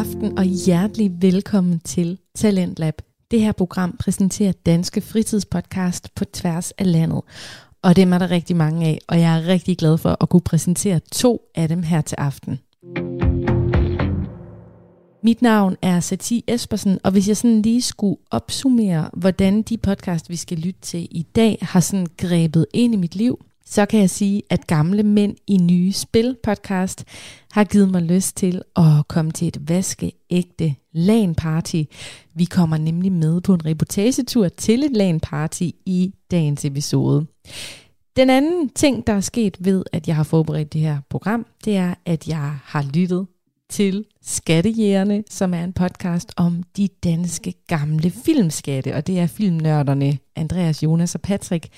aften og hjertelig velkommen til Talentlab. Det her program præsenterer danske fritidspodcast på tværs af landet. Og dem er der rigtig mange af, og jeg er rigtig glad for at kunne præsentere to af dem her til aften. Mit navn er Sati Espersen, og hvis jeg sådan lige skulle opsummere, hvordan de podcast, vi skal lytte til i dag, har sådan grebet ind i mit liv, så kan jeg sige, at Gamle Mænd i Nye Spil podcast har givet mig lyst til at komme til et vaskeægte LAN-party. Vi kommer nemlig med på en reportagetur til et LAN-party i dagens episode. Den anden ting, der er sket ved, at jeg har forberedt det her program, det er, at jeg har lyttet til Skattejægerne, som er en podcast om de danske gamle filmskatte, og det er filmnørderne Andreas, Jonas og Patrick,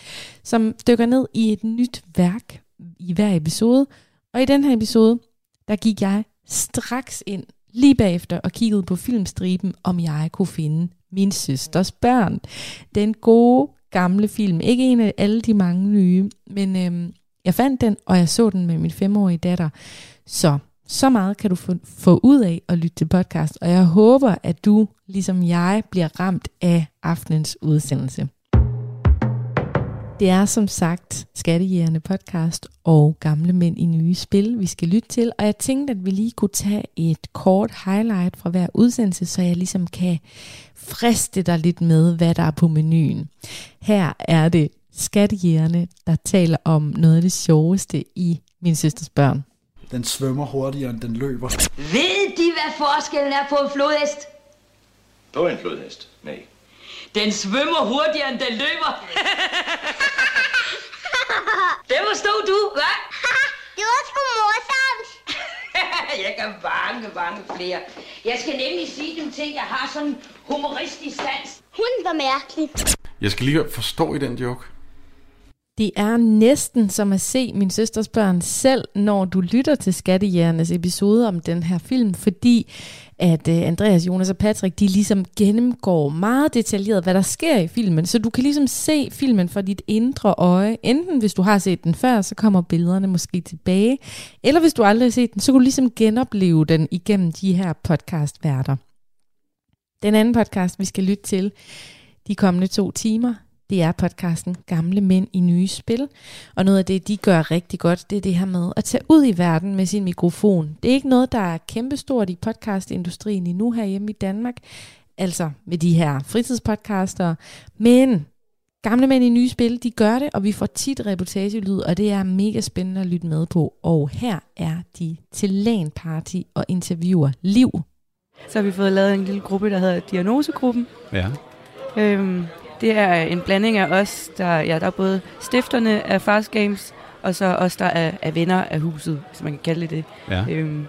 som dykker ned i et nyt værk i hver episode. Og i den her episode, der gik jeg straks ind lige bagefter og kiggede på filmstriben, om jeg kunne finde min søsters børn. Den gode gamle film. Ikke en af alle de mange nye, men øhm, jeg fandt den, og jeg så den med min femårige datter. Så så meget kan du få, få ud af at lytte til podcast, og jeg håber, at du, ligesom jeg, bliver ramt af aftenens udsendelse. Det er som sagt Skattejægerne podcast og Gamle Mænd i Nye Spil, vi skal lytte til. Og jeg tænkte, at vi lige kunne tage et kort highlight fra hver udsendelse, så jeg ligesom kan friste dig lidt med, hvad der er på menuen. Her er det Skattejægerne, der taler om noget af det sjoveste i Min Søsters Børn. Den svømmer hurtigere, end den løber. Ved de, hvad forskellen er på en flodhest? På en flodhest? Nej. Den svømmer hurtigere, end den løber. det forstod du, hva'? det var sgu morsomt. jeg kan mange, mange flere. Jeg skal nemlig sige dem ting, jeg har sådan humoristisk sans. Hun var mærkelig. Jeg skal lige forstå i den joke. Det er næsten som at se min søsters børn selv, når du lytter til Skattejægernes episode om den her film, fordi at øh, Andreas, Jonas og Patrick, de ligesom gennemgår meget detaljeret, hvad der sker i filmen. Så du kan ligesom se filmen fra dit indre øje. Enten hvis du har set den før, så kommer billederne måske tilbage. Eller hvis du aldrig har set den, så kan du ligesom genopleve den igennem de her podcastværter. Den anden podcast, vi skal lytte til de kommende to timer, det er podcasten Gamle Mænd i Nye Spil. Og noget af det, de gør rigtig godt, det er det her med at tage ud i verden med sin mikrofon. Det er ikke noget, der er kæmpestort i podcastindustrien endnu herhjemme i Danmark. Altså med de her fritidspodcaster. Men Gamle Mænd i Nye Spil, de gør det, og vi får tit reportagelyd, og det er mega spændende at lytte med på. Og her er de til LAN Party og interviewer Liv. Så har vi fået lavet en lille gruppe, der hedder Diagnosegruppen. Ja. Øhm, det er en blanding af os, der, ja, der er både stifterne af Fast Games, og så os, der er, er venner af huset, hvis man kan kalde det det. Ja. Øhm,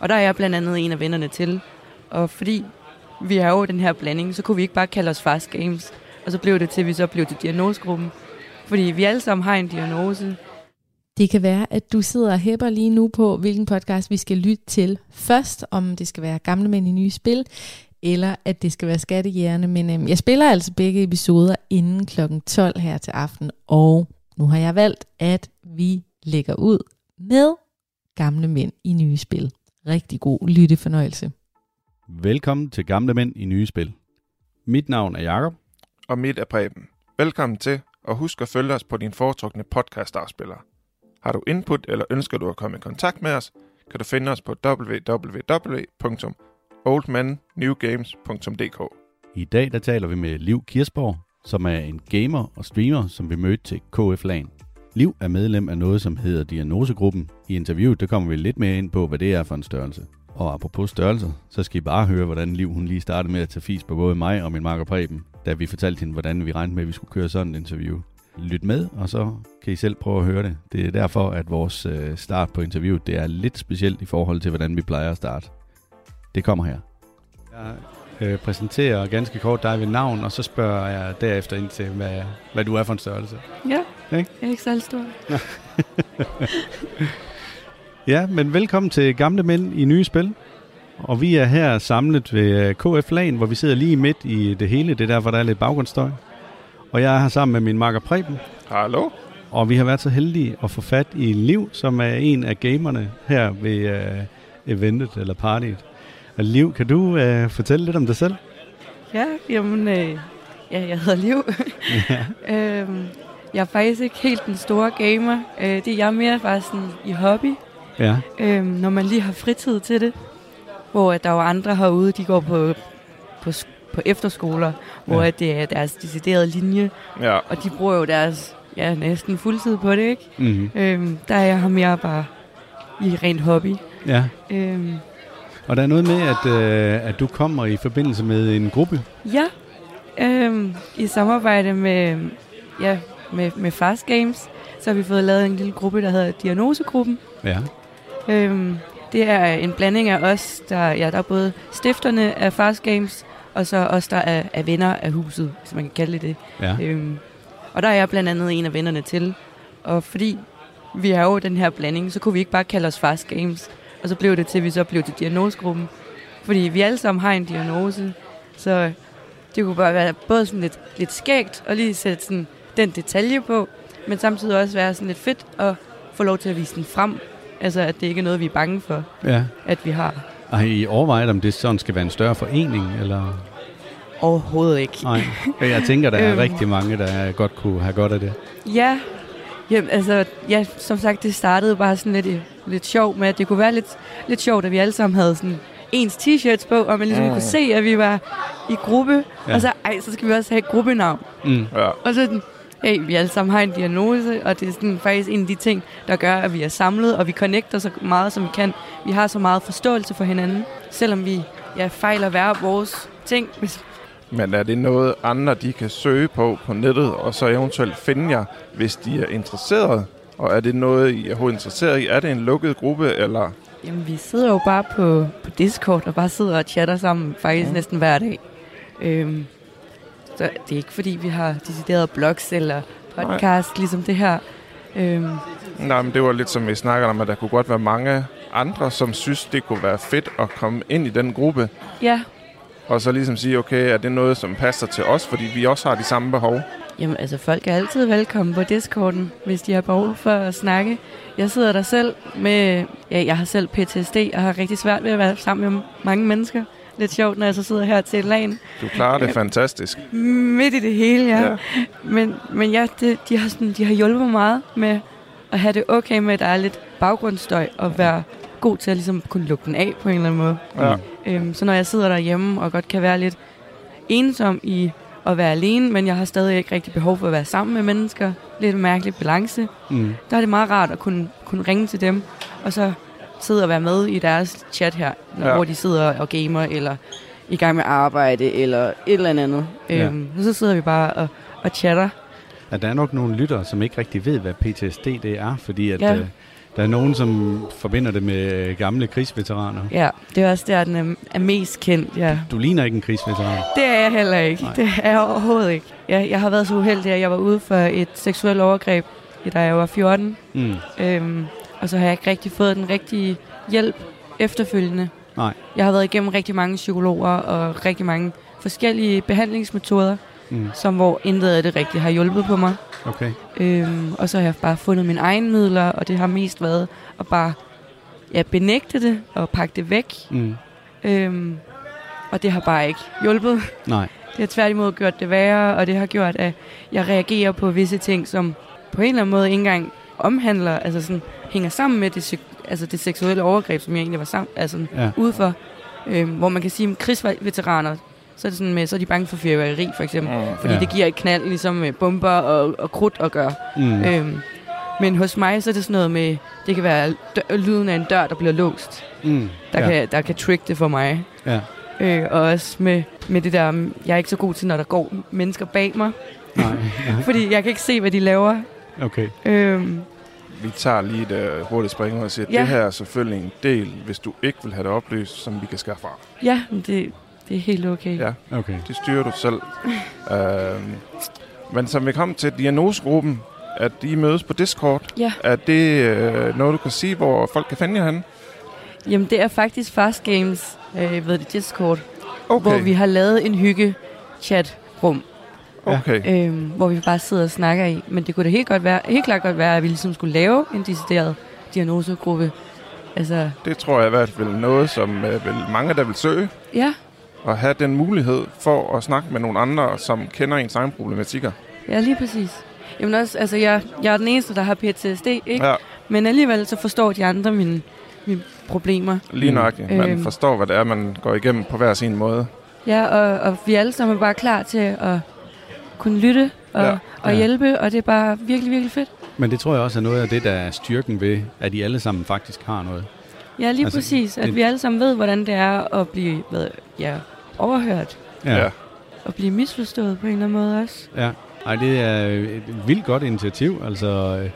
og der er jeg blandt andet en af vennerne til. Og fordi vi har jo den her blanding, så kunne vi ikke bare kalde os Fast Games. Og så blev det til, at vi så blev til diagnosegruppen. Fordi vi alle sammen har en diagnose. Det kan være, at du sidder og hæpper lige nu på, hvilken podcast vi skal lytte til først, om det skal være Gamle Mænd i Nye Spil, eller at det skal være skattejægerne. Men øhm, jeg spiller altså begge episoder inden kl. 12 her til aften, og nu har jeg valgt, at vi lægger ud med gamle mænd i nye spil. Rigtig god lyttefornøjelse. Velkommen til Gamle Mænd i Nye Spil. Mit navn er Jakob. Og mit er Preben. Velkommen til, og husk at følge os på din foretrukne podcast-afspiller. Har du input eller ønsker du at komme i kontakt med os, kan du finde os på oldmannewgames.dk. I dag der taler vi med Liv Kirsborg, som er en gamer og streamer, som vi mødte til KF LAN. Liv er medlem af noget, som hedder Diagnosegruppen. I interviewet der kommer vi lidt mere ind på, hvad det er for en størrelse. Og apropos størrelser, så skal I bare høre, hvordan Liv hun lige startede med at tage fis på både mig og min makker Preben, da vi fortalte hende, hvordan vi regnede med, at vi skulle køre sådan et interview. Lyt med, og så kan I selv prøve at høre det. Det er derfor, at vores øh, start på interviewet det er lidt specielt i forhold til, hvordan vi plejer at starte. Det kommer her. Jeg øh, præsenterer ganske kort dig ved navn, og så spørger jeg derefter ind til, hvad, hvad du er for en størrelse. Ja, Ikke? jeg er ikke særlig stor. Ja, men velkommen til Gamle Mænd i Nye Spil. Og vi er her samlet ved øh, KF LAN, hvor vi sidder lige midt i det hele. Det er derfor, der er lidt baggrundsstøj. Og jeg er her sammen med min makker Preben. Hallo? Og vi har været så heldige at få fat i Liv, som er en af gamerne her ved uh, eventet eller partyet. Og Liv, kan du øh, fortælle lidt om dig selv? Ja, jamen, øh, ja, jeg hedder Liv. Ja. øhm, jeg er faktisk ikke helt den store gamer. Øh, det er jeg mere bare sådan i hobby, Ja. øhm, når man lige har fritid til det. Hvor at der er jo andre herude, de går på, på, på efterskoler, hvor Ja. det er deres deciderede linje, Ja. og de bruger jo deres ja, næsten fuldtid på det, ikke? Mm-hmm. Øhm, der er jeg mere bare i rent hobby. ja. Øhm, Og der er noget med, at, øh, at du kommer i forbindelse med en gruppe. Ja, øhm, i samarbejde med, ja, med, med Fast Games, så har vi fået lavet en lille gruppe, der hedder Diagnosegruppen. Ja. Øhm, det er en blanding af os, der, ja, der er både stifterne af Fast Games, og så os, der er, er venner af huset, hvis man kan kalde det det. Ja. Øhm, og der er jeg blandt andet en af vennerne til. Og fordi vi er jo den her blanding, så kunne vi ikke bare kalde os Fast Games. Og så blev det til, at vi så blev til diagnosegruppen. Fordi vi alle sammen har en diagnose. Så det kunne bare være både sådan lidt, lidt skægt og lige sætte sådan den detalje på, men samtidig også være sådan lidt fedt at få lov til at vise den frem. Altså, at det ikke er noget, vi er bange for, ja. at vi har. Og har I overvejet, om det sådan skal være en større forening? Eller? Overhovedet ikke. Nej. Jeg tænker, der er Øhm. rigtig mange, der godt kunne have godt af det. Ja, Jamen, altså, ja, som sagt, det startede bare sådan lidt, lidt sjovt med, at det kunne være lidt, lidt sjovt, at vi alle sammen havde sådan ens t-shirts på, og man ligesom Mm. kunne se, at vi var i gruppe. Ja. Ja. Og så, ej, så skal vi også have et gruppenavn. Mm. Ja. Og så hey, vi alle sammen har en diagnose, og det er sådan faktisk en af de ting, der gør, at vi er samlet, og vi connecter så meget, som vi kan. Vi har så meget forståelse for hinanden, selvom vi ja, fejler hver vores ting. Hvis, Men er det noget, andre de kan søge på på nettet, og så eventuelt finde jer, hvis de er interesseret? Og er det noget, I er interesseret i? Er det en lukket gruppe, eller... Jamen, vi sidder jo bare på, på Discord og bare sidder og chatter sammen faktisk ja. næsten hver dag. Øhm, så det er ikke fordi, vi har deciderede blogs eller podcast, Nej. ligesom det her. Øhm, Nej, men det var lidt som vi snakkede om, at der kunne godt være mange andre, som synes, det kunne være fedt at komme ind i den gruppe. ja, Og så ligesom sige, okay, er det noget, som passer til os, fordi vi også har de samme behov? jamen altså folk er altid velkommen på Discorden, hvis de har behov for at snakke. Jeg sidder der selv med, ja, jeg har selv PTSD og har rigtig svært ved at være sammen med mange mennesker. Lidt sjovt, når jeg så sidder her til lagen. Du klarer det fantastisk. Midt i det hele, ja. Ja. ja. Men, men ja, det, de, har sådan, de har hjulpet mig meget med at have det okay med, at der er lidt baggrundsstøj, og være god til at ligesom kunne lukke den af på en eller anden måde. Ja. Øhm, så når jeg sidder derhjemme og godt kan være lidt ensom i at være alene, men jeg har stadig ikke rigtig behov for at være sammen med mennesker, lidt mærkelig balance, Mm. der er det meget rart at kunne, kunne ringe til dem, og så sidde og være med i deres chat her, Ja. ja. hvor de sidder og gamer, eller i gang med arbejde, eller et eller andet. Ja. Øhm, og så sidder vi bare og, og chatter. Ja, der er nok nogle lyttere, som ikke rigtig ved, hvad PTSD det er, fordi at, Ja. øh, der er nogen, som forbinder det med øh, gamle krigsveteraner. Ja, det er også der, den er, mest kendt. Ja. Du ligner ikke en krigsveteran. Det er jeg heller ikke. Nej. Det er jeg overhovedet ikke. Jeg, jeg har været så uheldig, at jeg var ude for et seksuelt overgreb, da jeg var 14. Mm. Øhm, og så har jeg ikke rigtig fået den rigtige hjælp efterfølgende. Nej. Jeg har været igennem rigtig mange psykologer og rigtig mange forskellige behandlingsmetoder, Mm. som hvor intet af det rigtigt har hjulpet på mig. Okay. Øhm, og så har jeg bare fundet mine egne midler, og det har mest været at bare ja, benægte det og pakke det væk. Mm. Øhm, og det har bare ikke hjulpet. Nej. Det har tværtimod gjort det værre, og det har gjort, at jeg reagerer på visse ting, som på en eller anden måde ikke engang omhandler, altså sådan, hænger sammen med det, altså det seksuelle overgreb, som jeg egentlig var sam- altså Ja. ude for. Øhm, hvor man kan sige, at krigsveteraner, så er, det sådan med, så er de bange for fyrværkeri, for eksempel. Mm. Fordi Ja. det giver et knald, ligesom med bomber og, og krudt at gøre. Mm. Øhm, men hos mig, så er det sådan noget med, det kan være lyden af en dør, der bliver låst. Mm. Der, ja. kan, der kan trick det for mig. Ja. Øh, og også med, med det der, jeg er ikke så god til, når der går mennesker bag mig. Nej. Fordi jeg kan ikke se, hvad de laver. Okay. Øhm, Vi tager lige et uh, hurtigt spring og siger, at Ja. det her er selvfølgelig en del, hvis du ikke vil have det oplyst, som vi kan skaffe fra. ja, det, det er helt okay. Ja. Okay. Det styrer du selv. øhm, men som vi kom til diagnosegruppen, at de mødes på Discord. Ja. Er det øh, noget, du kan sige, hvor folk kan finde jer henne? Jamen, det er faktisk Fast Games øh, ved det Discord, Okay. hvor vi har lavet en hygge chat-rum, okay. øh, hvor vi bare sidder og snakker i. Men det kunne da helt, godt være, helt klart godt være, at vi ligesom skulle lave en decideret diagnosegruppe. Altså, Det tror jeg i hvert fald noget, som øh, vil mange, der vil søge. ja, At have den mulighed for at snakke med nogle andre, som kender ens egen problematikker. ja, lige præcis. Jamen også, altså, jeg, jeg er den eneste, der har PTSD, ikke? Ja, Men alligevel så forstår de andre mine, mine problemer. lige nøjagtigt. Man Øhm. forstår, hvad det er, man går igennem på hver sin måde. Ja, og, og vi alle sammen er bare klar til at kunne lytte og, Ja. og Ja. hjælpe, og det er bare virkelig, virkelig fedt. Men det tror jeg også er noget af det, der er styrken ved, at I alle sammen faktisk har noget. Ja, lige altså, præcis. At det- vi alle sammen ved, hvordan det er at blive hvad, ja, overhørt Ja. og blive misforstået på en eller anden måde også. Ja, Ej, det er et vildt godt initiativ. Altså, øh,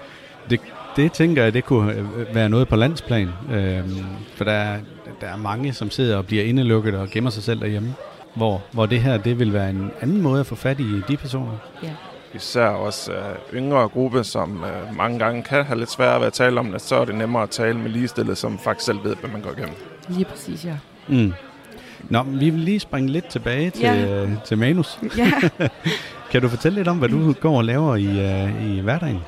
det, det tænker jeg, det kunne øh, være noget på landsplan. Øhm, for der er, der er mange, som sidder og bliver indelukket og gemmer sig selv derhjemme. Hvor, hvor det her, det vil være en anden måde at få fat i de personer. Især også øh, yngre gruppe, som øh, mange gange kan have lidt sværere ved at tale om det, så er det nemmere at tale med ligestillet, som faktisk selv ved, hvad man går igennem. Lige præcis, ja. Mm. Nå, men vi vil lige springe lidt tilbage til, Ja. øh, til manus. ja. Kan du fortælle lidt om, hvad du går og laver i, øh, i hverdagen?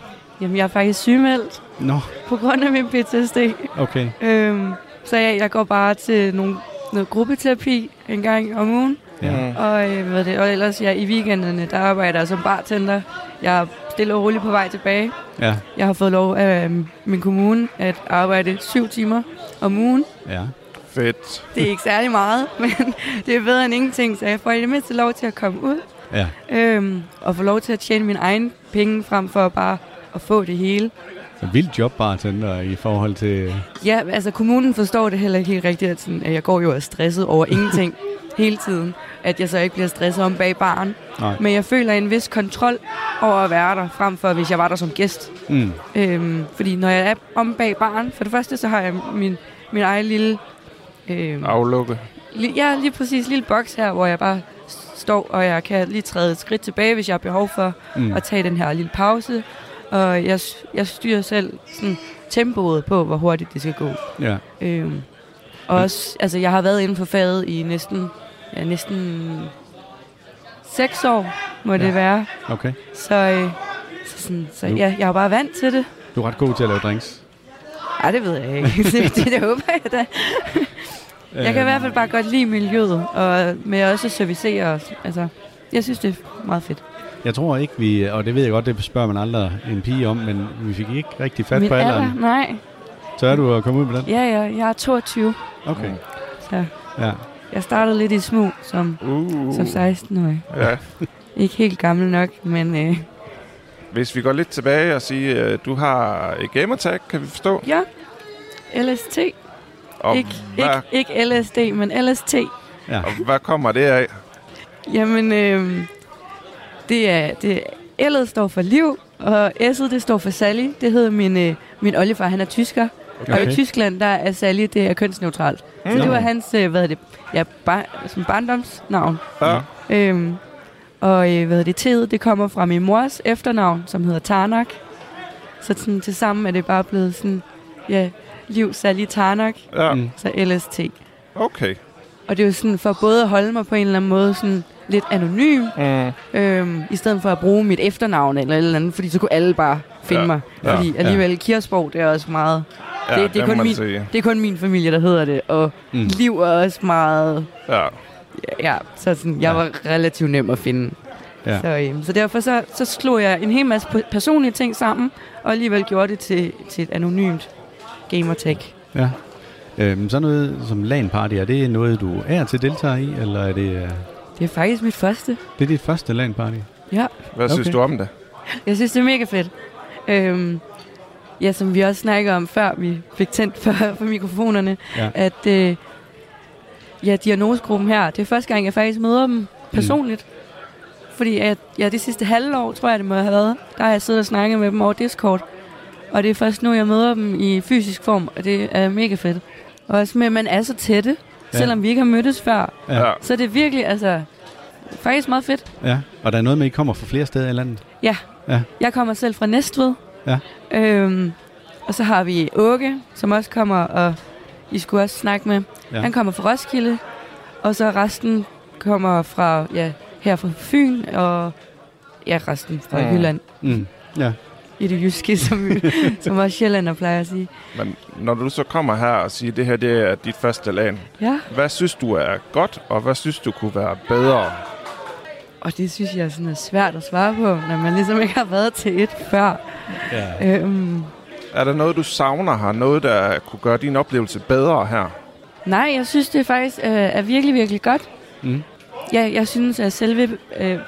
Jamen, jeg er faktisk sygemeldt Nå, på grund af min PTSD. okay. Øhm, så jeg, jeg går bare til nogle, noget gruppeterapi en gang om ugen. Ja. Mm. Og, øh, hvad det, og ellers ja, i weekenderne, der arbejder jeg som bartender. Jeg er stille og roligt på vej tilbage. Ja, Jeg har fået lov af øh, min kommune at arbejde syv timer om ugen. ja. Fedt. Det er ikke særlig meget, men det er bedre end ingenting, så jeg får i det mindste lov til at komme ud. Ja, Øhm, og få lov til at tjene mine egne penge, frem for bare at få det hele. så vildt jobbartender i forhold til... Ja, altså kommunen forstår det heller ikke helt rigtigt, at, sådan, at jeg går jo og er stresset over ingenting hele tiden. At jeg så ikke bliver stresset om bag baren. Nej. Men jeg føler en vis kontrol over at være der, frem for hvis jeg var der som gæst. Mm. Øhm, fordi når jeg er om bag baren, for det første så har jeg min, min egen lille... Øhm, Aflukke. ja, lige præcis lille boks her, hvor jeg bare står, og jeg kan lige træde et skridt tilbage, hvis jeg har behov for Mm. at tage den her lille pause. Og jeg, jeg styrer selv sådan, tempoet på, hvor hurtigt det skal gå. Ja. Øhm, og også, altså, jeg har været inden for faget i næsten, ja, næsten seks år, må ja. Ja. det være. Okay. Så, øh, så, sådan, så ja, jeg er bare vant til det. Du er ret god til at lave drinks. Nej, det ved jeg ikke. det, det, det håber jeg da. Jeg kan i hvert fald bare godt lide miljøet, og med også at servicere os. Altså, jeg synes, det er meget fedt. Jeg tror ikke, vi... Og det ved jeg godt, det spørger man aldrig en pige om, men vi fik ikke rigtig fat Min på alderen. alder? Nej. Så er du at komme ud med den? Ja, ja, jeg er 22, Okay. så Ja. jeg startede lidt i smug som, Uh. som 16-årig. Ja. Ikke helt gammel nok, men øh, Hvis vi går lidt tilbage og siger, at du har et gamertag, kan vi forstå? ja, LST. Og, Ikke, hvad, ikke, ikke LSD, men LST. ja. og hvad kommer det af? Jamen, øh, det er, det, L'et står for liv, og S'et det står for Sally. Det hedder min, øh, min oldefar, han er tysker. Okay. Og i. Tyskland, der er Sally, det er kønsneutralt. Mm. Så det Nå. var hans, øh, hvad er det, ja, bar, som barndomsnavn. Ja. Øhm, og øh, hvad er det, T'et, det kommer fra min mors efternavn, som hedder Tarnak. Så sådan, til sammen er det bare blevet sådan, ja, liv Sally Tarnak, Ja, Mm. så LST. okay. Og det er jo sådan for både at holde mig på en eller anden måde sådan lidt anonym, Mm. øhm, i stedet for at bruge mit efternavn eller et eller andet, fordi så kunne alle bare finde Ja. mig. Ja. Fordi alligevel Kirsborg, det er også meget, Ja, Det- det er kun min- sige. det er kun min familie, der hedder det, og Mm. liv er også meget, Ja. ja, så sådan, jeg Ja. var relativt nem at finde. Ja. Så, øhm, så derfor så, så slog jeg en hel masse pe- personlige ting sammen, og alligevel gjorde det til, til et anonymt gamertag. ja. Øhm, så noget som LAN-party, er det noget, du er til deltager i, eller er det, øh, Det er faktisk mit første. det er dit første LAN-party? Ja, Hvad synes Okay. du om det? jeg synes, det er mega fedt. Øhm, ja, som vi også snakkede om før, vi fik tændt for, for mikrofonerne, Ja. at øh, ja, diagnosegruppen her, det er første gang, jeg faktisk møder dem personligt. Fordi at, ja, det sidste halve år, tror jeg, det må have været, der har jeg siddet og snakket med dem over Discord. Og det er først nu, jeg møder dem i fysisk form, og det er mega fedt. Og også med, at man er så tætte, Ja. ja. selvom vi ikke har mødtes før. Ja. Ja. Så er det virkelig, altså, faktisk meget fedt. Ja, og der er noget med, at I kommer fra flere steder i landet? Jeg kommer selv fra Næstved. Ja. Øhm, og så har vi Åke, som også kommer, og I skulle også snakke med. Ja. Ja. Han kommer fra Roskilde, og så resten kommer fra, ja, her fra Fyn, og ja, resten fra Mm. mm. Jylland. Mm. Ja. I det jyske, som, som også Sjællander plejer at sige. Men når du så kommer her og siger, at det her det er dit første land, Ja, hvad synes du er godt, og hvad synes du kunne være bedre? og det synes jeg sådan er svært at svare på, når man ligesom ikke har været til et før. Ja. Øhm, Er der noget, du savner her? Noget, der kunne gøre din oplevelse bedre her? nej, jeg synes, det faktisk øh, er virkelig, virkelig godt. Mm. Ja, jeg synes, at selve øh,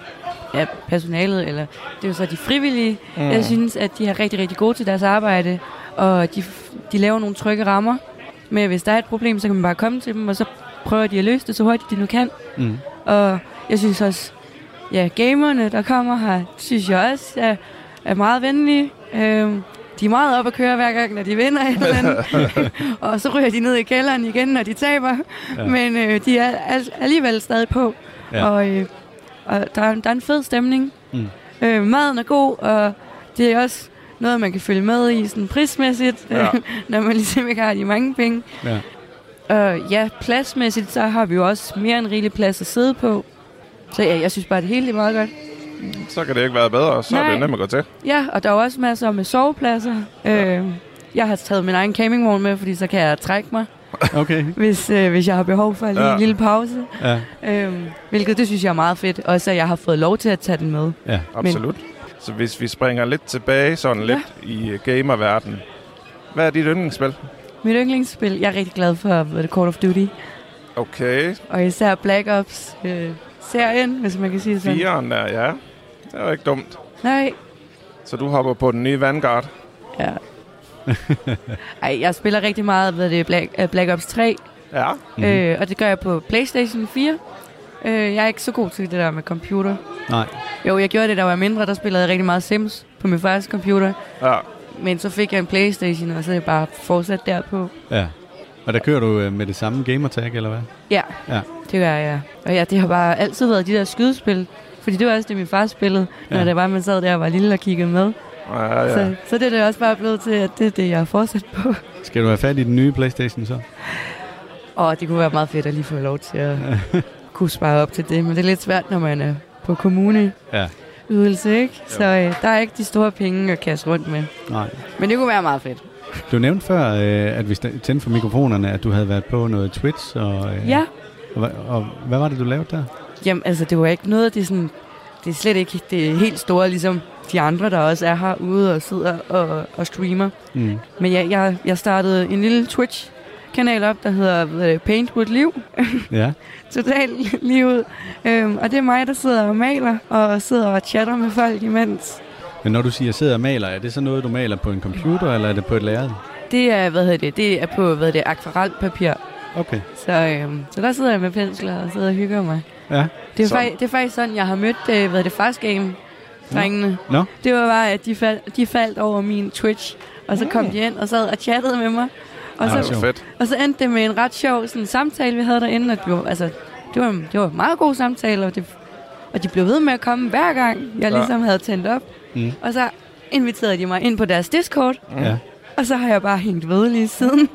ja, personalet, eller det er jo så de frivillige, mm. jeg synes, at de er rigtig, rigtig gode til deres arbejde, og de, de laver nogle trygge rammer. Men hvis der er et problem, så kan man bare komme til dem, og så prøver de at løse det så hurtigt, de nu kan. Mm. Og jeg synes også, ja, gamerne, der kommer her, synes jeg også er, er meget venlige. Øhm, de er meget op at køre hver gang, når de vinder et eller andet. og så ryger de ned i kælderen igen, når de taber. Ja. Men øh, de er al- alligevel stadig på. Ja. Og, øh, og der, er, der er en fed stemning. Mm. Øh, maden er god, og det er også noget, man kan følge med i sådan prismæssigt, Ja. ja. når man ligesom ikke har de mange penge. Ja. Og ja, pladsmæssigt, så har vi jo også mere end rigelig plads at sidde på. Så ja, jeg synes bare, det hele er meget godt. Så kan det ikke være bedre, så Nej. er det nemt at gå til. Ja, og der er også masser med sovepladser. Øh, jeg har taget min egen campingvogn med, fordi så kan jeg trække mig, Okay. hvis, øh, hvis jeg har behov for lige Ja. ja. en lille pause. Ja. Øh, hvilket det synes jeg er meget fedt. Også at jeg har fået lov til at tage den med. Ja. Absolut. Men. Så hvis vi springer lidt tilbage, sådan lidt i uh, gamerverdenen. Hvad er dit yndlingsspil? Mit yndlingsspil, jeg er rigtig glad for er det, Call of Duty. Okay, Og især Black Ops øh, serien, hvis man kan sige det sådan. firen der, ja. Det er jo ikke dumt. Nej, Så du hopper på den nye Vanguard. ja. Ej, jeg spiller rigtig meget ved det Black, uh, Black Ops 3, Ja. mm-hmm. øh, og det gør jeg på Playstation 4. Øh, jeg er ikke så god til det der med computer. Nej. Jo, jeg gjorde det, da jeg var mindre. Der spillede jeg rigtig meget Sims på min fars computer. Ja. Men så fik jeg en Playstation, og så er jeg bare fortsat derpå. Ja. Og der kører du øh, med det samme gamertag, eller hvad? Ja, Ja. det gør jeg. Og ja, det har bare altid været de der skydespil. Fordi det var også det, min far spillede, når Ja. det var, man sad der og var lille og kiggede med. Ja, Ja. Så, så det er det også bare blevet til, at det er det, jeg har fortsat på. Skal du have fat i den nye Playstation så? Og det kunne være meget fedt at lige få lov til at kunne spare op til det. Men det er lidt svært, når man er på kommune Ja. ydelse, ikke? Så øh, der er ikke de store penge at kaste rundt med. Nej. Men det kunne være meget fedt. Du nævnte før, øh, at vi sta- tændte for mikrofonerne, at du havde været på noget Twitch. Og, øh, Ja, Og, hvad- og hvad var det, du lavede der? jamen altså det var ikke noget, det er sådan... Det er slet ikke det er helt store, ligesom de andre, der også er herude og sidder og, og streamer. Mm. Men jeg, jeg, jeg startede en lille Twitch-kanal op, der hedder er Paint with Liv. Ja. Totalt livet. Øhm, og det er mig, der sidder og maler, og sidder og chatter med folk imens. Men når du siger sidder og maler, er det så noget, du maler på en computer, eller er det på et lærred? Det er, hvad hedder det, det er på, hvad hedder det, akvarelpapir. Okay. Så, øhm, så der sidder jeg med pensler og sidder og hygger mig. Ja. Det er, Så- det er faktisk sådan, jeg har mødt, øh, hvad det, Fast Game drengene. Nå. Det var bare, at de, fald, de faldt over min Twitch, og så kom de ind og sad og chattede med mig. Og Ej, så, sjovt. fedt. og så endte det med en ret sjov sådan, samtale, vi havde derinde. Og det var, altså, det var, det var en meget god samtale, og, det, og de blev ved med at komme hver gang, jeg Ja. ligesom havde tændt op. Mm. Og så inviterede de mig ind på deres Discord, Ja. Og så har jeg bare hængt ved lige siden.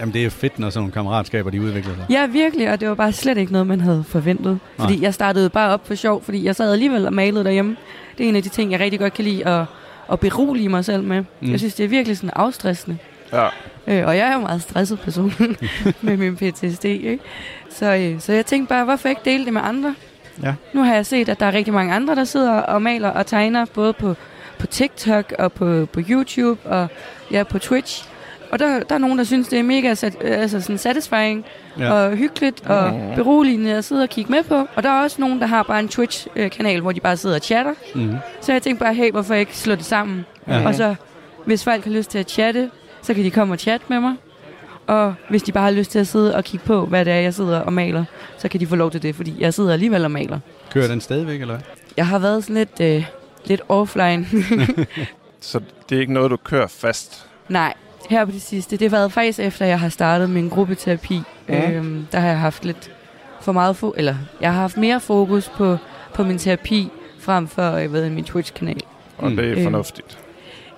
Jamen, det er fedt, når sådan nogle kammeratskaber, de udvikler sig. Ja, virkelig, og det var bare slet ikke noget, man havde forventet. Fordi Nej. jeg startede bare op for sjov, fordi jeg sad alligevel og malede derhjemme. Det er en af de ting, jeg rigtig godt kan lide at, at berolige mig selv med. Mm. Mm. Jeg synes, det er virkelig sådan afstressende. Ja. Øh, og jeg er jo en meget stresset person med min PTSD, ikke? Så, øh, så jeg tænkte bare, hvorfor ikke dele det med andre? Ja. Nu har jeg set, at der er rigtig mange andre, der sidder og maler og tegner, både på, på TikTok og på, på YouTube og ja, på Twitch. Og der, der er nogen, der synes, det er mega sat, altså sådan satisfying Ja. og hyggeligt og beroligende at sidde og kigge med på. Og der er også nogen, der har bare en Twitch-kanal, hvor de bare sidder og chatter. Mm. Så jeg tænkte bare, hey, hvorfor ikke slå det sammen? Ja. Og så, hvis folk har lyst til at chatte, så kan de komme og chatte med mig. Og hvis de bare har lyst til at sidde og kigge på, hvad det er, jeg sidder og maler, så kan de få lov til det, fordi jeg sidder alligevel og maler. Kører den stadigvæk, eller hvad? Jeg har været sådan lidt, øh, lidt offline. Så det er ikke noget, du kører fast. Nej, her på det sidste. Det har været faktisk efter, jeg har startet min gruppeterapi. Ja. Øhm, der har jeg haft lidt for meget fo- eller jeg har haft mere fokus på, på min terapi, frem for øh, hvad, min Twitch-kanal. Og Mm. det er Øh. fornuftigt.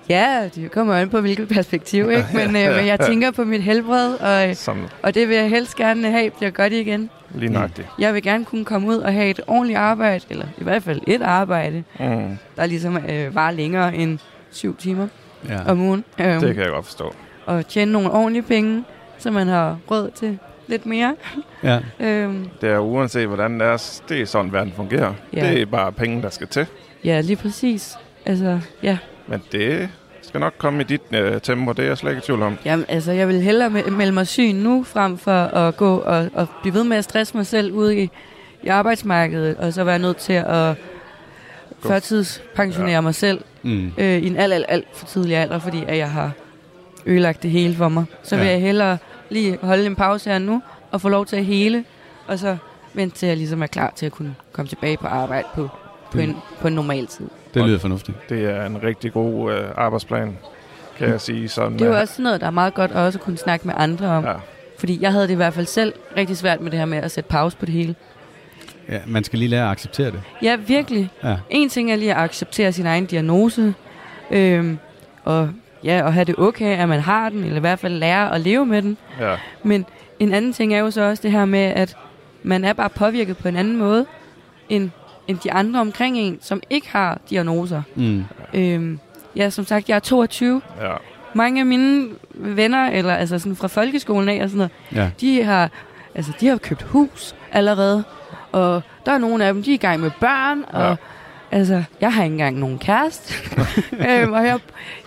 Ja, det kommer an på, hvilket perspektiv, ikke? Men, øh, men jeg tænker på mit helbred, og, Som og det vil jeg helst gerne have, bliver godt igen. Lige nøjagtigt. Jeg vil gerne kunne komme ud og have et ordentligt arbejde, eller i hvert fald et arbejde, Mm. der ligesom øh, var længere end syv timer Ja. om ugen. Øhm, Det kan jeg godt forstå. og tjene nogle ordentlige penge, så man har råd til lidt mere. ja. Øhm, Det er uanset, hvordan det er, det er sådan, verden fungerer. Ja. Det er bare penge, der skal til. ja, lige præcis. Altså, ja. Men det skal nok komme i dit øh, tempo, det er jeg slet ikke i tvivl om. Jamen, altså, jeg vil hellere me- melde mig syg nu, frem for at gå og, og blive ved med at stresse mig selv ude i, i arbejdsmarkedet, og så være nødt til at førtidspensionere ja. mig selv Mm. øh, i en alt, alt, alt for tidlig alder, fordi at jeg har ødelagt det hele for mig. Så vil Ja. jeg hellere lige holde en pause her nu, og få lov til at hele, og så vente til jeg ligesom er klar til at kunne komme tilbage på arbejde på, på, Mm. en, på en normal tid. Det lyder fornuftigt. Det er en rigtig god øh, arbejdsplan, kan jeg sige. Sådan, Det er jo også sådan noget, der er meget godt at også kunne snakke med andre om. Ja. Fordi jeg havde det i hvert fald selv rigtig svært med det her med at sætte pause på det hele. Ja, man skal lige lære at acceptere det. Ja, virkelig. Ja. En ting er lige at acceptere sin egen diagnose, øhm, og ja, og have det okay, at man har den, eller i hvert fald lære at leve med den. Ja. Men en anden ting er jo så også det her med, at man er bare påvirket på en anden måde, end, end de andre omkring en, som ikke har diagnoser. Mm. Øhm, ja, som sagt, jeg er 22. Ja. Mange af mine venner, eller altså sådan fra folkeskolen af og sådan noget, Ja. de har, altså, de har købt hus allerede. Og der er nogle af dem, de er i gang med børn, og Ja. Altså, jeg har ikke engang nogen kæreste. øhm, og jeg,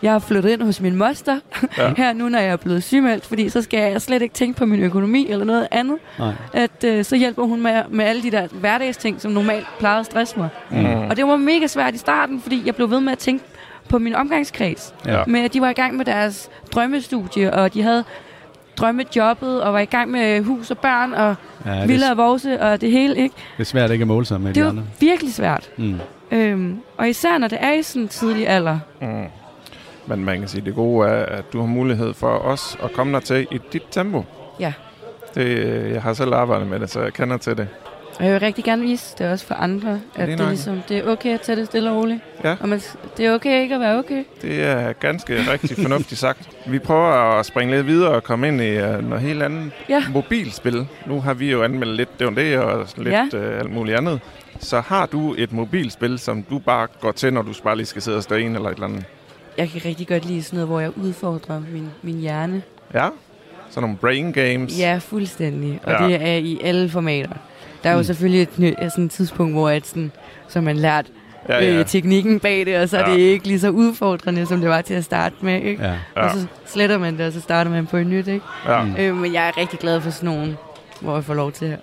jeg har flyttet ind hos min moster Ja. her nu, når jeg er blevet sygemeldt, fordi så skal jeg slet ikke tænke på min økonomi eller noget andet. Nej. At øh, så hjælper hun med, med alle de der hverdagsting, som normalt plejede at stresse mig. Mm. Og det var mega svært i starten, fordi jeg blev ved med at tænke på min omgangskreds. Ja. Med at de var i gang med deres drømmestudie, og de havde drømmejobbet, og var i gang med hus og børn, og Ja, det, er, og Vose, og det hele, ikke? det er svært ikke at måle sig med Det de var andre. virkelig svært. Mm. Øhm, og især når det er i sådan en tidlig alder. Mm. Men man kan sige, det gode er, at du har mulighed for os at komme der til i dit tempo. Ja. Det, øh, jeg har selv arbejdet med det, så jeg kender til det. Og jeg vil rigtig gerne vise det også for andre, at det er, ligesom, det er okay at tage det stille og roligt. Ja. Og man, det er okay ikke at være okay. Det er ganske rigtig fornuftigt sagt. Vi prøver at springe lidt videre og komme ind i uh, noget helt andet. Ja. Mobilspil. Nu har vi jo anmeldt lidt det, det og lidt Ja. uh, alt muligt andet. Så har du et mobilspil, som du bare går til, når du bare lige skal sidde og stå en eller et eller andet? Jeg kan rigtig godt lide sådan noget, hvor jeg udfordrer min, min hjerne. Ja? Sådan nogle brain games? Ja, fuldstændig. Og ja. det er i alle formater. Der er jo Mm. selvfølgelig et, sådan et tidspunkt, hvor at sådan, så man lært ja, ja, ja. Øh, teknikken bag det, og så er Ja. det ikke lige så udfordrende, som det var til at starte med. Ikke? Ja. Ja. Og så sletter man det, og så starter man på et nyt. Ikke? Ja. Mm. Øh, men jeg er rigtig glad for sådan nogen, hvor jeg får lov til at,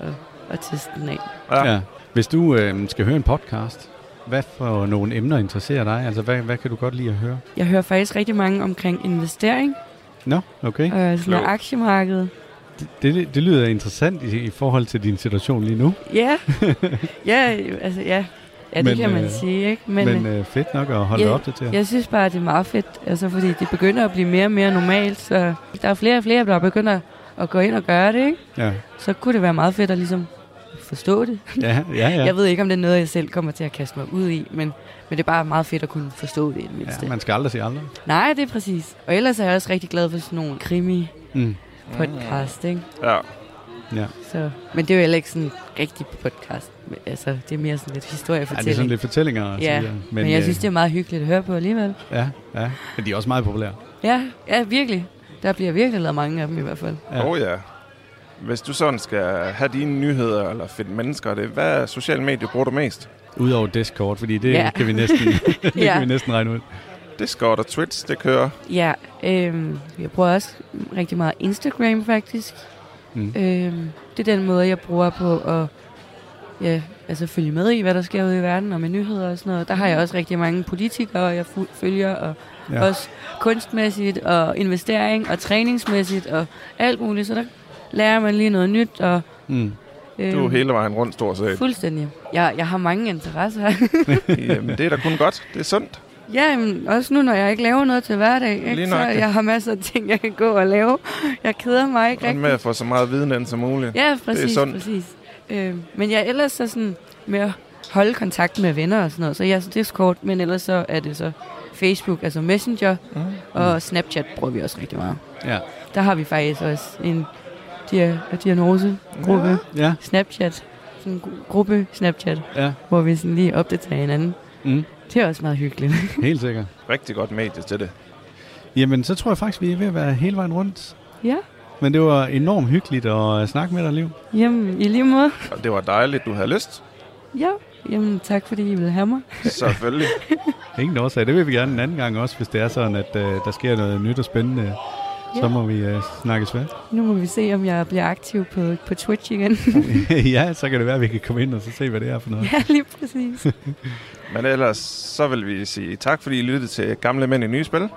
at teste den af. Ja. Ja. Hvis du øh, skal høre en podcast, hvad for nogle emner interesserer dig? Altså, hvad, hvad kan du godt lide at høre? Jeg hører faktisk rigtig mange omkring investering Nå, okay. og sådan aktiemarkedet. Det, det, det lyder interessant i, i forhold til din situation lige nu. Ja, ja, altså ja. Ja, det Men, kan man øh, sige, ikke? Men, Men, øh, øh, fedt nok at holde ja, dig opdateret. jeg synes bare, det er meget fedt, altså fordi det begynder at blive mere og mere normalt, så der er flere og flere, der begynder at gå ind og gøre det, ikke? Ja, Så kunne det være meget fedt at ligesom forstå det. ja, ja. ja. Jeg ved ikke, om det er noget, jeg selv kommer til at kaste mig ud i, men, men det er bare meget fedt at kunne forstå det i det mindste. ja man skal aldrig sige aldrig. Nej, det er præcis. Og ellers er jeg også rigtig glad for sådan nogle krimi-podcast, Mm. Ikke? ja. Ja. Så, men det er jo heller ikke sådan en rigtig podcast. Altså, det er mere sådan lidt ja, historiefortælling. det er sådan lidt fortællinger. og så Ja, videre. men, men jeg øh, synes, det er meget hyggeligt at høre på alligevel. Ja, ja. Men de er også meget populære. Ja, ja, virkelig. Der bliver virkelig lavet mange af dem i hvert fald. Ja. Ja. Oh ja. Hvis du sådan skal have dine nyheder eller finde mennesker, det, hvad sociale medier bruger du mest? Udover Discord, fordi det Ja. kan vi næsten, det Ja. kan vi næsten regne ud. Discord og Twitch, det kører. Ja, øhm, jeg bruger også rigtig meget Instagram faktisk. Mm. Øhm, det er den måde, jeg bruger på at ja, altså følge med i, hvad der sker ude i verden, og med nyheder og sådan noget. Der har jeg også rigtig mange politikere, jeg følger, og Ja. også kunstmæssigt, og investering, og træningsmæssigt, og alt muligt. Så der lærer man lige noget nyt, og Mm. øhm, Du er hele vejen rundt, stort set. Fuldstændig. Jeg, jeg har mange interesser. Jamen, det er da kun godt. Det er sundt. Ja, men også nu, når jeg ikke laver noget til hverdag, Lige ikke, så jeg har masser af ting, jeg kan gå og lave. Jeg keder mig ikke Og rigtig. med at få så meget viden ind som muligt. Ja, præcis, sundt. præcis. Øh, men jeg er ellers så sådan med at holde kontakt med venner og sådan noget. Så jeg er så Discord, men ellers så er det så Facebook, altså Messenger, Mm. og Snapchat bruger vi også rigtig meget. Ja. Der har vi faktisk også en dia- diagnosegruppe, ja. Ja, Snapchat, sådan en gru- gruppe Snapchat, ja. hvor vi sådan lige opdaterer hinanden. Mm. Det er også meget hyggeligt. Helt sikkert. Rigtig godt medie til det. Jamen, så tror jeg faktisk, vi er ved at være hele vejen rundt. ja, Men det var enormt hyggeligt at snakke med dig, Liv. jamen i lige måde. Og det var dejligt, du havde lyst. Ja, jamen tak fordi I ville have mig. Selvfølgelig. Ingen årsag. Det vil vi gerne en anden gang også, hvis det er sådan, at uh, der sker noget nyt og spændende. Så Ja. må vi uh, snakkes ved. Nu må vi se, om jeg bliver aktiv på, på Twitch igen. ja, så kan det være, at vi kan komme ind og så se, hvad det er for noget. ja, lige præcis. Men ellers så vil vi sige tak, fordi I lyttede til Gamle Mænd i Nye Spil.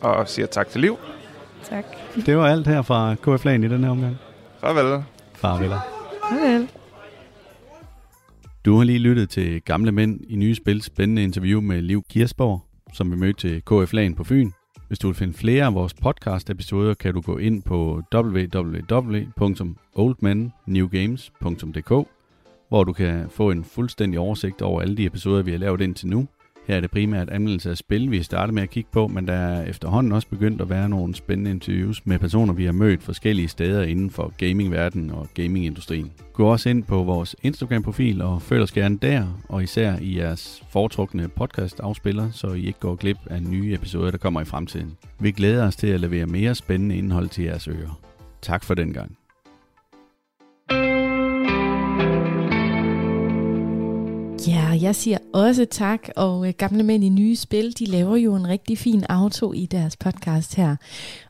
Og siger tak til Liv. Tak. Det var alt her fra KF Lan i den her omgang. Farvel. Farveler. Farvel. Du har lige lyttet til Gamle Mænd i Nye Spil spændende interview med Liv Kirsborg, som vi mødte til KF Lan på Fyn. Hvis du vil finde flere af vores podcast-episoder, kan du gå ind på www.oldmennewgames.dk, hvor du kan få en fuldstændig oversigt over alle de episoder, vi har lavet indtil nu. Her er det primært anmeldelse af spil, vi starter med at kigge på, men der er efterhånden også begyndt at være nogle spændende interviews med personer, vi har mødt forskellige steder inden for gamingverdenen og gamingindustrien. Gå også ind på vores Instagram-profil og følg os gerne der, og især i jeres foretrukne podcast-afspiller, så I ikke går glip af nye episoder, der kommer i fremtiden. Vi glæder os til at levere mere spændende indhold til jeres ører. Tak for den gang. Ja, jeg siger også tak, og øh, gamle mænd i nye spil, de laver jo en rigtig fin auto i deres podcast her.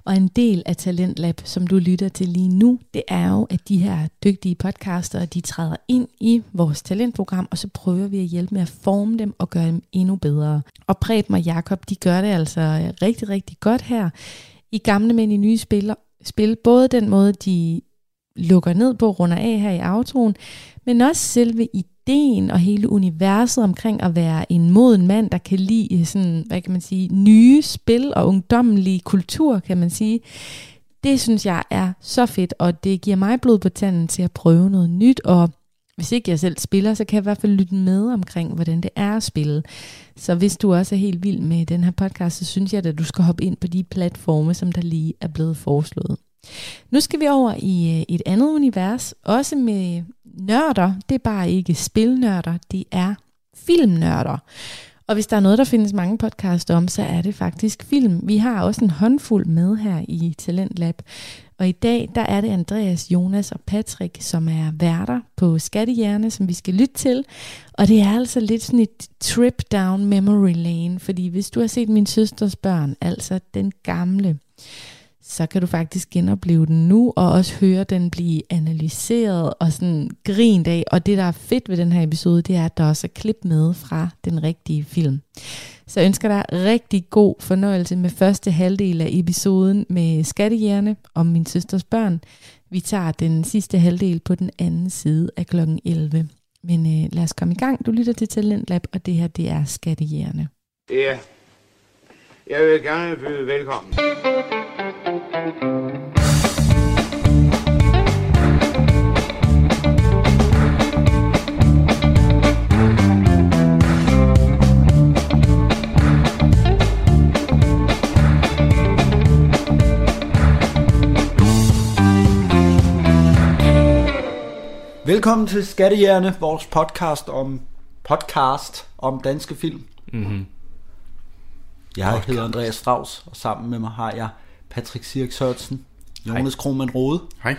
Og en del af Talentlab, som du lytter til lige nu, det er jo, at de her dygtige podcaster, de træder ind i vores talentprogram, og så prøver vi at hjælpe med at forme dem og gøre dem endnu bedre. Og Preben og Jakob, de gør det altså øh, rigtig, rigtig godt her i gamle mænd i nye spil, spil både den måde, de lukker ned på, runder af her i autoen, men også selve ideen og hele universet omkring at være en moden mand, der kan lide øh, sådan, hvad kan man sige, nye spil og ungdommelig kultur, kan man sige. Det synes jeg er så fedt, og det giver mig blod på tanden til at prøve noget nyt, og hvis ikke jeg selv spiller, så kan jeg i hvert fald lytte med omkring, hvordan det er at spille. Så hvis du også er helt vild med den her podcast, så synes jeg, at du skal hoppe ind på de platforme, som der lige er blevet foreslået. Nu skal vi over i øh, et andet univers, også med nørder. Det er bare ikke spilnørder, det er filmnørder. Og hvis der er noget, der findes mange podcasts om, så er det faktisk film. Vi har også en håndfuld med her i Talentlab. Og i dag, der er det Andreas, Jonas og Patrick, som er værter på Skattehjerne, som vi skal lytte til. Og det er altså lidt sådan et trip down memory lane, fordi hvis du har set min søsters børn, altså den gamle, så kan du faktisk genopleve den nu, og også høre den blive analyseret og sådan grint af. Og det, der er fedt ved den her episode, det er, at der også er klip med fra den rigtige film. Så jeg ønsker dig rigtig god fornøjelse med første halvdel af episoden med Skattehjerne om min søsters børn. Vi tager den sidste halvdel på den anden side af kl. 11. Men øh, lad os komme i gang. Du lytter til Talentlab, og det her, det er Skattehjerne. Ja, jeg vil gerne byde velkommen. Velkommen til Skattehjerne, vores podcast om podcast om danske film. Mm-hmm. Jeg podcast. hedder Andreas Strauss, og sammen med mig har jeg Patrick Sirk Sørensen, Jonas Krohmann Rode. Hej.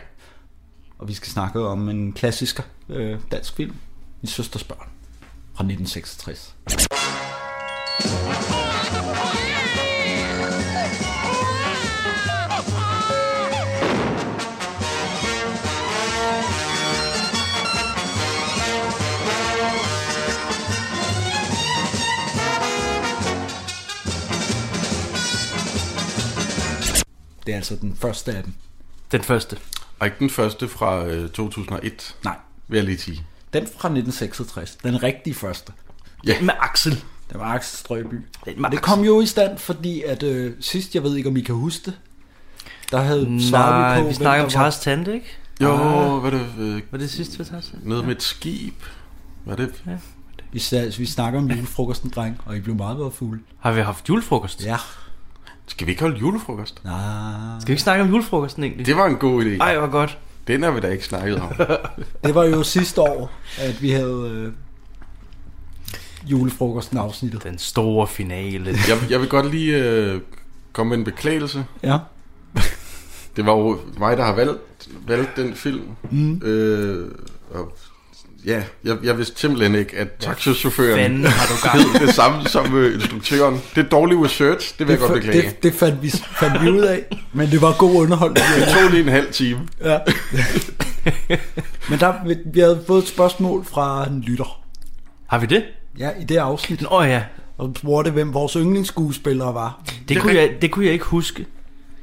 Og vi skal snakke om en klassisk øh, dansk film, Min søsters børn, fra 1966. Det er altså den første af dem. Den første. Og ikke den første fra øh, 2001, Nej, vil jeg lige sige. den fra 1966. Den rigtige første. Ja. Med Axel. Det var Axel Strøby. Den med Det kom jo i stand, fordi at øh, sidst, jeg ved ikke, om I kan huske det, der havde svaret Nej, vi på, vi snakker om Charles Tante, ikke? Jo, Ah. hvad er det? Øh, Var det sidste, vi tager noget med et skib. Hvad er det? Ja. Vi, vi snakker om julefrokosten, dreng, og I blev meget, meget fulde. Har vi haft julefrokost? Ja. Skal vi ikke holde julefrokost? Nej. Skal vi ikke snakke om julefrokosten egentlig? Det var en god idé. Ej, hvor godt. Den har vi da ikke snakket om. Det var jo sidste år, at vi havde... Øh, julefrokosten afsnittet. Den store finale. Jeg, jeg vil godt lige øh, komme med en beklagelse. Ja. Det var jo mig, der har valgt, valgt den film. Mm. Øh, og ja, jeg, jeg vidste simpelthen ikke, at taxichaufføren fanden har du gang i? hed det samme som øh, instruktøren. Det er dårlig research, det vil jeg godt beklage. Det, det fandt, vi, fandt vi ud af, men det var god underholdning. Det tog lige en halv time. Ja. men der, vi, vi havde fået et spørgsmål fra en lytter. Har vi det? Ja, i det afsnit. Åh oh, ja. Og spurgte, hvem vores yndlingsskuespillere var. Det, kunne jeg, det kunne jeg ikke huske.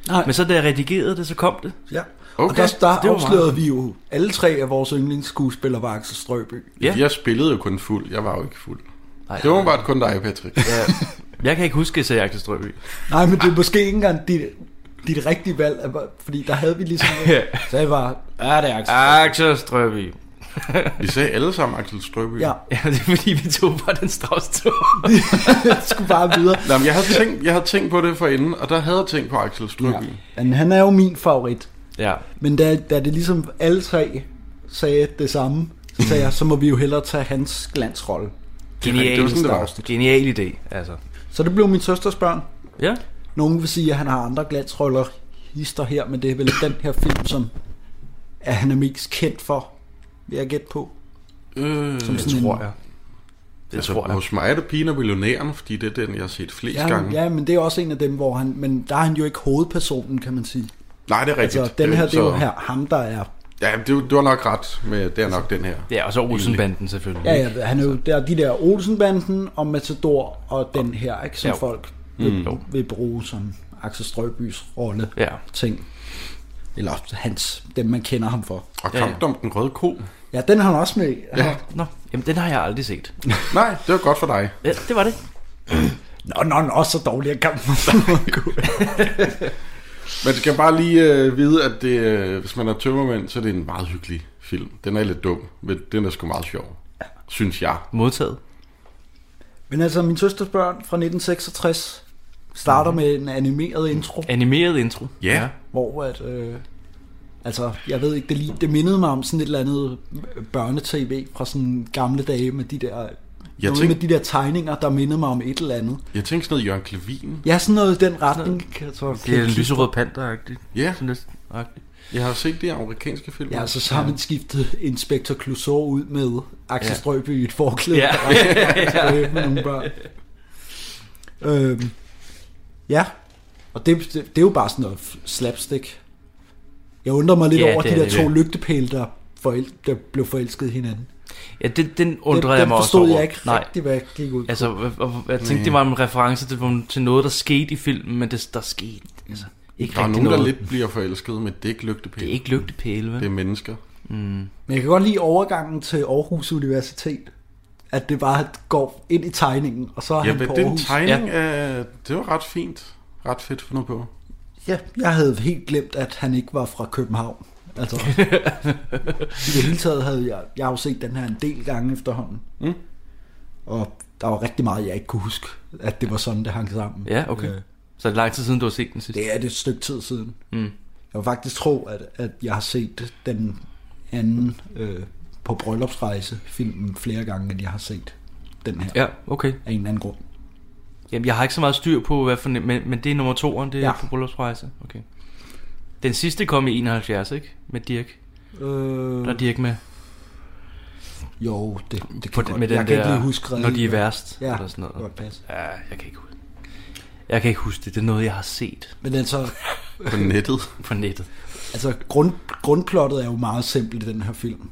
Nej. Men så da jeg redigerede det, så kom det. Ja. Okay. Og der, der Det afslørede meget- vi jo, alle tre af vores yndlingsskuespillere var Axel Strøby. Ja. Jeg spillede jo kun fuld, jeg var jo ikke fuld. Nej. Det var bare kun dig, Patrick. Ja. Jeg kan ikke huske, at jeg sagde Axel Strøby. Nej, men det er måske ikke engang dit, dit rigtige valg, fordi der havde vi ligesom... Ja. Så jeg var, ja, det er Axel. Axel Strøby. Vi sagde alle sammen Axel Strøby. Ja, Ja, det er fordi, vi tog bare den strauss tog. jeg skulle bare videre. Nå, men jeg, havde tænkt, jeg havde tænkt på det for inden, og der havde jeg tænkt på Axel Strøby. Ja. Men han er jo min favorit. Ja. Men da, da det ligesom alle tre sagde det samme, så sagde jeg, så må vi jo hellere tage hans glansrolle. Genial, det var sådan, det var. Genial idé, altså. Så det blev min søsters børn. Ja. Nogen vil sige, at han har andre glansroller hister her, men det er vel den her film, som er, han er mest kendt for, vil jeg gætte på. Øh, Som Det sådan tror en- jeg. Det altså, tror jeg. hos mig er det Pina Millionæren, fordi det er den, jeg har set flest Ja, gange. ja, men det er også en af dem, hvor han, men der er han jo ikke hovedpersonen, kan man sige. Nej, det er rigtigt. Altså, den her, det er jo så- her, ham, der er... Ja, det, du har nok ret med, det er nok den her. Ja, og så Olsenbanden selvfølgelig. Ja, ja, han er jo, der er de der Olsenbanden og Matador og den her, ikke, som Ja. folk vil, Mm. mm. vil bruge som Axel Strøbys rolle Ja. ting. Eller hans, dem man kender ham for. Og Ja, ja. kampen om den røde ko. Ja, den er han også med i. Ja. Nå, jamen den har jeg aldrig set. Nej, det var godt for dig. Ja, det var det. Nå, nå, nå, så dårlig er kampen. Man skal bare lige øh, vide, at det, øh, hvis man er tømmermænd, så er det en meget hyggelig film. Den er lidt dum, men den er sgu meget sjov. Synes jeg. Modtaget. Men altså, min søsters børn fra 1966 starter Mhm. med en animeret intro, Animeret intro. Ja. hvor at... Øh, altså, jeg ved ikke, det, lige, det mindede mig om sådan et eller andet børnetv fra sådan gamle dage med de der... Jeg noget tænk- med de der tegninger, der mindede mig om et eller andet. Jeg tænkte sådan noget Jørgen Klevin. Ja, sådan noget i den retning. Jeg så Det er en lyserød på. panda-agtigt. Ja. Sådan lidt agtigt. Jeg har set de amerikanske film. Ja, så, så har man skiftet Inspector Clouseau ud med Axel Ja. Strøby i et forklæde. Ja. der er med nogle børn. Øhm, ja, og det, det, det er jo bare sådan noget slapstick. Jeg undrer mig lidt Ja, over det de er der det, to ja. lygtepæle, der, forel, der blev forelsket hinanden. Ja, den, den undrer den, jeg mig også forstod over. jeg ikke Nej. rigtig, hvad jeg gik ud på. Altså, og, og, jeg tænkte, det var en reference til, til noget, der skete i filmen, men det, der skete altså, ikke Der er rigtig nogen, der noget. lidt bliver forelsket, men det er ikke lygtepæle. Det er ikke lygtepæle, vel? Det er mennesker. Mm. Men jeg kan godt lide overgangen til Aarhus Universitet. At det bare går ind i tegningen, og så er Ja, han men på den Aarhus. tegning, ja. øh, det var ret fint. Ret fedt fundet på. Ja, jeg havde helt glemt, at han ikke var fra København. Altså, i det hele taget havde jeg, jeg har jo set den her en del gange efterhånden. Mm. Og der var rigtig meget, jeg ikke kunne huske, at det var sådan, det hang sammen. Ja, okay. Øh, Så er det lang tid siden, du har set den sidste? det er det et stykke tid siden. Mm. Jeg vil faktisk tro, at, at jeg har set den anden øh, på bryllupsrejse filmen flere gange, end jeg har set den her. Ja, okay. Af en eller anden grund. Jamen, jeg har ikke så meget styr på, hvad for, men, men det er nummer toeren, det er Ja. på bryllupsrejse. Okay. Den sidste kom i 71, ikke? Med Dirk. Øh, Der er Dirk med. Jo, det, det På kan den, godt. med den jeg kan der, ikke lige huske når de er værst. Ja, eller sådan noget. godt passe. Ja, jeg kan ikke huske Jeg kan ikke huske det. Det er noget, jeg har set Men altså, På nettet. på nettet. altså grund, grundplottet er jo meget simpelt i den her film.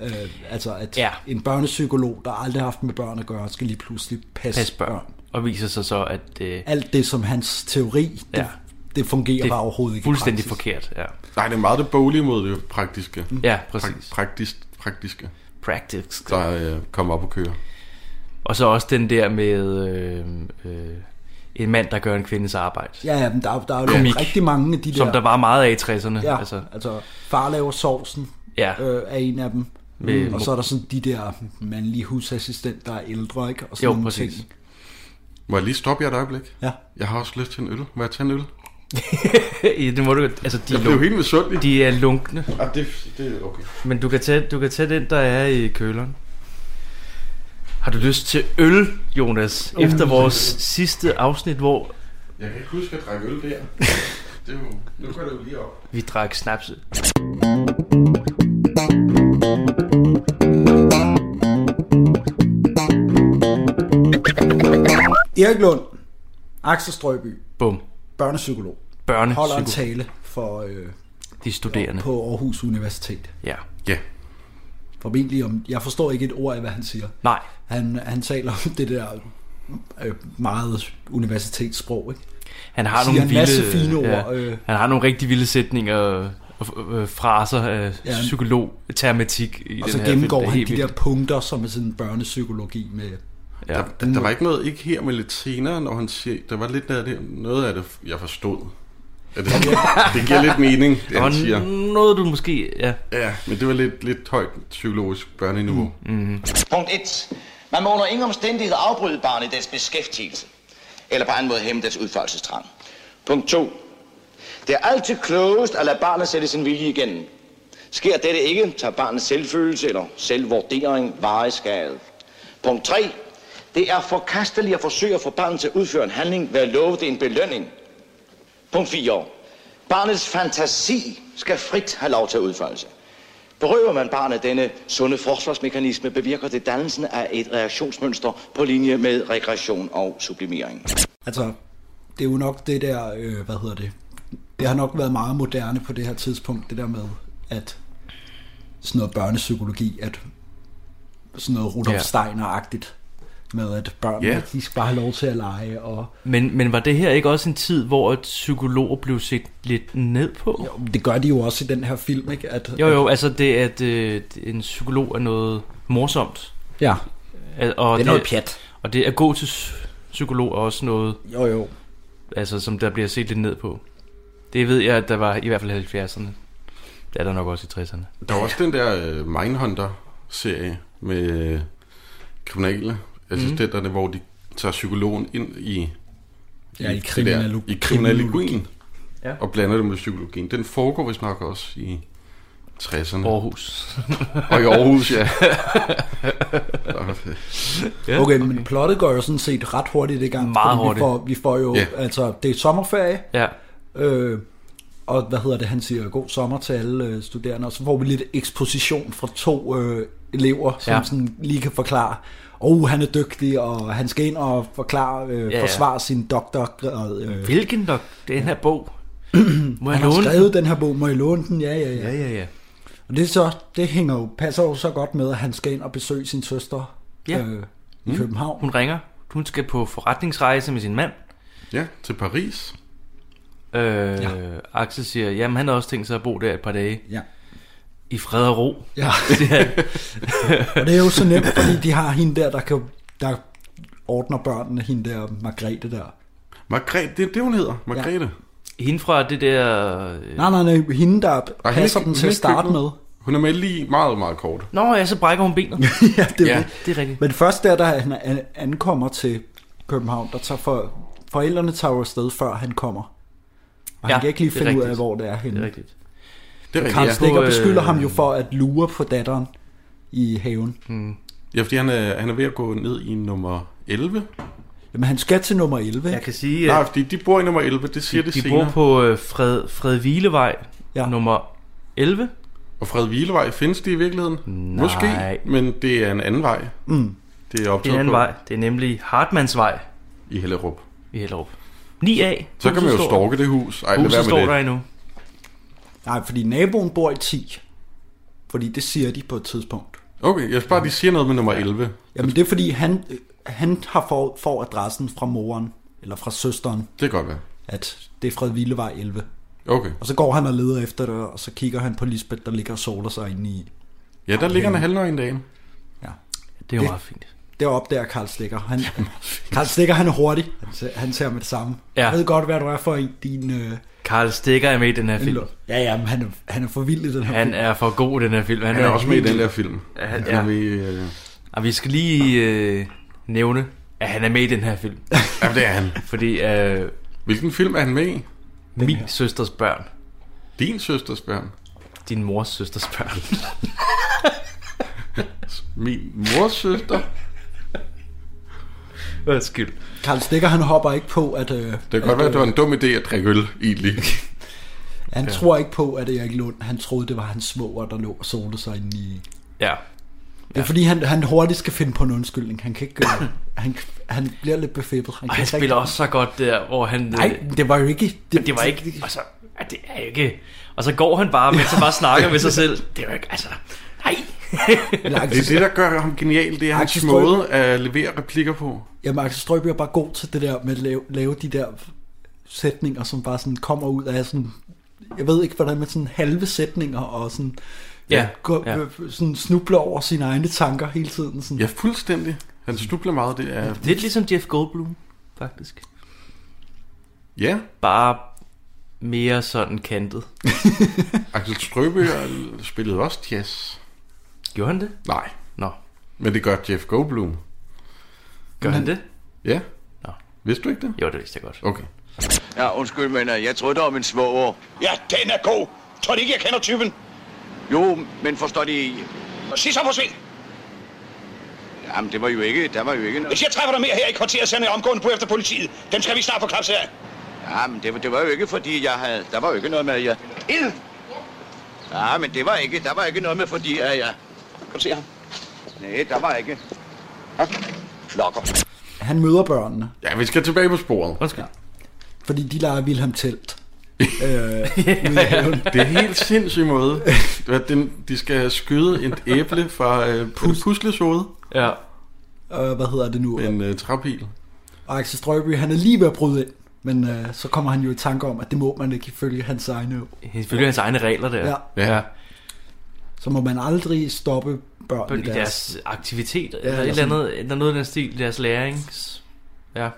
Øh, altså at Ja. en børnepsykolog, der aldrig har haft med børn at gøre, skal lige pludselig passe, Pas børn. Og viser sig så, at øh, Alt det, som hans teori, Ja. det fungerer det bare overhovedet ikke i fuldstændig praksis. forkert. Ja, Nej, det er meget det boglige mod det praktiske. ja Pra- præcis. praktisk, praktiske, Practice. der øh, kommer op og kører. Og så også den der med øh, øh, en mand, der gør en kvindes arbejde. Ja, ja, men der, er- der er jo Komik. rigtig mange af de der... Som der var meget af i 60'erne. Ja, Altså, altså, far laver sovsen, ja. øh, er en af dem. Med- og så er der sådan de der mandlige husassistenter, der er ældre, ikke? Og sådan Jo, nogle præcis. ting. Må jeg lige stoppe jer et øjeblik? Ja. Jeg har også lyst til en øl. Må jeg tage en øl? Ja, det må du, altså, de, Jeg er blev helt misundelig. de er lunkne. Ah, det, det er okay. Men du kan, tage, du kan tage den, der er i køleren. Har du lyst til øl, Jonas? Uh. Efter vores sidste afsnit, hvor Jeg kan ikke huske at drikke øl der. Det er jo, nu går det jo lige op. vi drak snapse. Erik Lund, Axel Strøby, Bum. Børnepsykolog, Børnepsykolog. holder en tale for øh, De studerende. på Aarhus Universitet. Ja. Ja. Formentlig om, jeg forstår ikke et ord af, hvad han siger. Nej. Han, han taler om det der øh, meget universitetssprog, ikke? Han har Siger nogle en vilde, masse fine ord. Ja, Øh, han har nogle rigtig vilde sætninger og, og øh, fraser af Ja. ja. psykolog-termatik i og den så her gennemgår film. Han de der punkter, som er sådan børnepsykologi med... Ja. Der, der, der var ikke noget, ikke her, men lidt senere, når han siger, der var lidt af det, noget af det, jeg forstod. Ja, det, det giver lidt mening, det han siger. noget, du måske... Ja. Ja, men det var lidt, lidt højt psykologisk børneniveau. Mm. Punkt 1. Man må under ingen omstændighed afbryde barnet i dets beskæftigelse, eller på anden måde hæmme dets udførelsestrang. Punkt 2. Det er altid klogest at lade barnet sætte sin vilje igennem. Sker dette ikke, tager barnets selvfølelse eller selvvurdering varig skade. Punkt 3. Det er forkasteligt at forsøge at få barnet til at udføre en handling ved at love det en belønning. Punkt 4. Barnets fantasi skal frit have lov til at udfolde sig. Berøver man barnet denne sunde forsvarsmekanisme, bevirker det dannelsen af et reaktionsmønster på linje med regression og sublimering. Altså, det er jo nok det der, øh, hvad hedder det, det har nok været meget moderne på det her tidspunkt, det der med, at sådan noget børnepsykologi, at sådan noget Rudolf Ja. Steiner-agtigt, med at børn, Ja. de skal bare have lov til at lege, og Men, men var det her ikke også en tid, hvor et psykologer blev set lidt ned på? Jo, det gør de jo også i den her film, ikke? At, Jo, jo, altså det, at øh, en psykolog er noget morsomt. Ja. Og Det er noget pjat. Og det at gå til psy- psykolog er også noget... Jo, jo. Altså, som der bliver set lidt ned på. Det ved jeg, at der var i hvert fald i 70'erne. Det er der nok også i 60'erne. Der var også den der uh, Mindhunter-serie med uh, kriminelle assistenterne, mm. hvor de tager psykologen ind i, Ja, i kriminalo- i kriminalogien Ja. og blander det med psykologien. Den foregår vist nok også i 60'erne. Aarhus. og i Aarhus, ja. Ja. Okay, men plottet går jo sådan set ret hurtigt i gang. Meget hurtigt. Vi får, vi får jo, Ja. altså, det er sommerferie. Ja. Øh, og hvad hedder det, han siger, god sommer til alle øh, studerende. Og så får vi lidt eksposition fra to øh, elever, som Ja. sådan lige kan forklare, oh, han er dygtig, og han skal ind og forklare, øh, Ja, ja. forsvare sin doktorgrad. Øh. Hvilken dok? Den her bog? Må jeg Han har skrevet den her bog, må jeg låne den? Ja, ja, ja. Ja, ja, ja. Og det, er så, det hænger jo, passer jo så godt med, at han skal ind og besøge sin søster Ja. øh, i København. Hun ringer. Hun skal på forretningsrejse med sin mand. Ja, til Paris. Øh, ja. Axel siger, jamen han har også tænkt sig at bo der et par dage. Ja. I fred og ro. Ja. Det er- og det er jo så nemt, fordi de har hende der, der, kan, der ordner børnene, hende der Margrethe der. Margrethe, det er det, hun hedder. Margrethe. Hende fra det der... øh, Nej, nej, nej, hende der Ej, passer er- dem til at starte med. Hun er med lige meget, meget kort. Nå ja, så brækker hun benet. ja, det er Ja. det. Det er rigtigt. Men først der, da han an- ankommer til København, der tager for, forældrene tager jo afsted, før han kommer. Og Ja, han kan ikke lige finde ud af, rigtigt. hvor det er henne. Det er rigtigt. Det er rigtigt, Karl. Stikker øh, beskylder ham jo for at lure på datteren i haven. Mm. Ja, fordi han er, han er ved at gå ned i nummer 11. Jamen, han skal til nummer 11. Jeg kan sige, Nej, fordi de bor i nummer 11, det siger de, det de senere. bor på øh, Fred, Fred Hvilevej, Ja. nummer 11. Og Fred Hvilevej, findes det i virkeligheden? Nej. Måske, men det er en anden vej. Mm. Det er Det er optaget en anden på vej. Det er nemlig Hartmannsvej i Hellerup. i Hellerup. 9A. Så kan man jo stalke det hus. Ej, Huset være står med der det. endnu. Nej, fordi naboen bor i 10. Fordi det siger de på et tidspunkt. Okay, jeg bare, de siger noget med nummer 11. Jamen det er fordi, han, han har får, får adressen fra moren, eller fra søsteren, Det kan godt være. at det er Fred Villevej 11. Okay. Og så går han og leder efter det, og så kigger han på Lisbeth, der ligger og soler sig inde i. Ja, der ligger en halvnøgen dame. Ja. Det er jo meget fint. Det opdager Karl Stikker. Han, Karl Stikker, han er hurtig. Han ser, han ser med det samme. Ja. Jeg ved godt, hvad du er for en, din... Øh, Karl Stikker er med i den her film. Ja, ja, men han er, han er for vild i den her Han film. er for god i den her film. Han er også med i den der film. Ja, han, Han ja. med i, øh, Og vi skal lige øh, nævne, at han er med i den her film. Ja, det er han. Fordi øh, Hvilken film er han med i? min søsters børn, Din søsters børn. din mors søsters børn. Min mors søster. Undskyld. Karl Stikker, han hopper ikke på, at... Øh, Det kan godt være, at det var en dum idé at drikke øl, egentlig. Han Ja. ja. tror ikke på, at Erik Lund, han troede, det var hans svoger, der lå og solede sig inde i... Ja. Det er fordi, han, han hurtigt skal finde på en undskyldning. Han kan ikke gøre han, han bliver lidt befippet. Han, kan han ikke spiller rigtig- også så godt der, hvor han... Nej, det var jo ikke... Det, det var ikke... Altså, ja, det er ikke... Og så går han bare, mens han bare snakker med sig selv. Det er jo ikke... Altså, nej. Det er det, der gør ham genial. Det er hans måde at levere replikker på. Jamen, Axel Strøby er bare god til det der med at lave, lave de der sætninger, som bare sådan kommer ud af sådan... Jeg ved ikke, hvordan med sådan halve sætninger og sådan... Ja, Gå, ja. sådan snubler over sine egne tanker hele tiden. Sådan. Ja, fuldstændig. Han snubler meget. Det er... Lidt ligesom Jeff Goldblum, faktisk. Ja. Bare mere sådan kantet. Axel Strøby spillede også jazz. Gjorde han det? Nej. Nå. Men det gør Jeff Goldblum. Gør han det? Ja. Nå. Vidste du ikke det? Jo, det vidste jeg godt. Okay. Ja, undskyld, men øh, jeg troede, det var min svoger. Ja, den er god. Tror du ikke, jeg kender typen? Jo, men forstår de... Sig så forsvind. Jamen, det var jo ikke... Der var jo ikke noget... Hvis jeg træffer dig mere her i kvarteret, sender jeg omgående på efter politiet. Dem skal vi snart få klapset af. Ja, men det, var- det var jo ikke, fordi jeg havde... Der var jo ikke noget med, at jeg... Ild! Ja, men det var ikke... Der var ikke noget med, fordi at jeg... Kan du se ham? Nej, der var ikke... Ja. Klokker. Han møder børnene. Ja, vi skal tilbage på sporet. Undskyld. Fordi de leger Wilhelm Telt. øh, haven. Det er helt sindssyg måde. Det Den, de skal skyde et æble fra øh, Pus-. Ja. Øh, hvad hedder det nu? En øh, træpil. Og Axel Strøby, han er lige ved at bryde ind. Men øh, så kommer han jo i tanke om, at det må man ikke ifølge hans egne... Ifølge hans egne regler der. Ja. ja. Så må man aldrig stoppe børn På i deres... deres aktivitet, Ja, eller et eller eller sådan- andet, eller noget i den stil, deres lærings... Ja.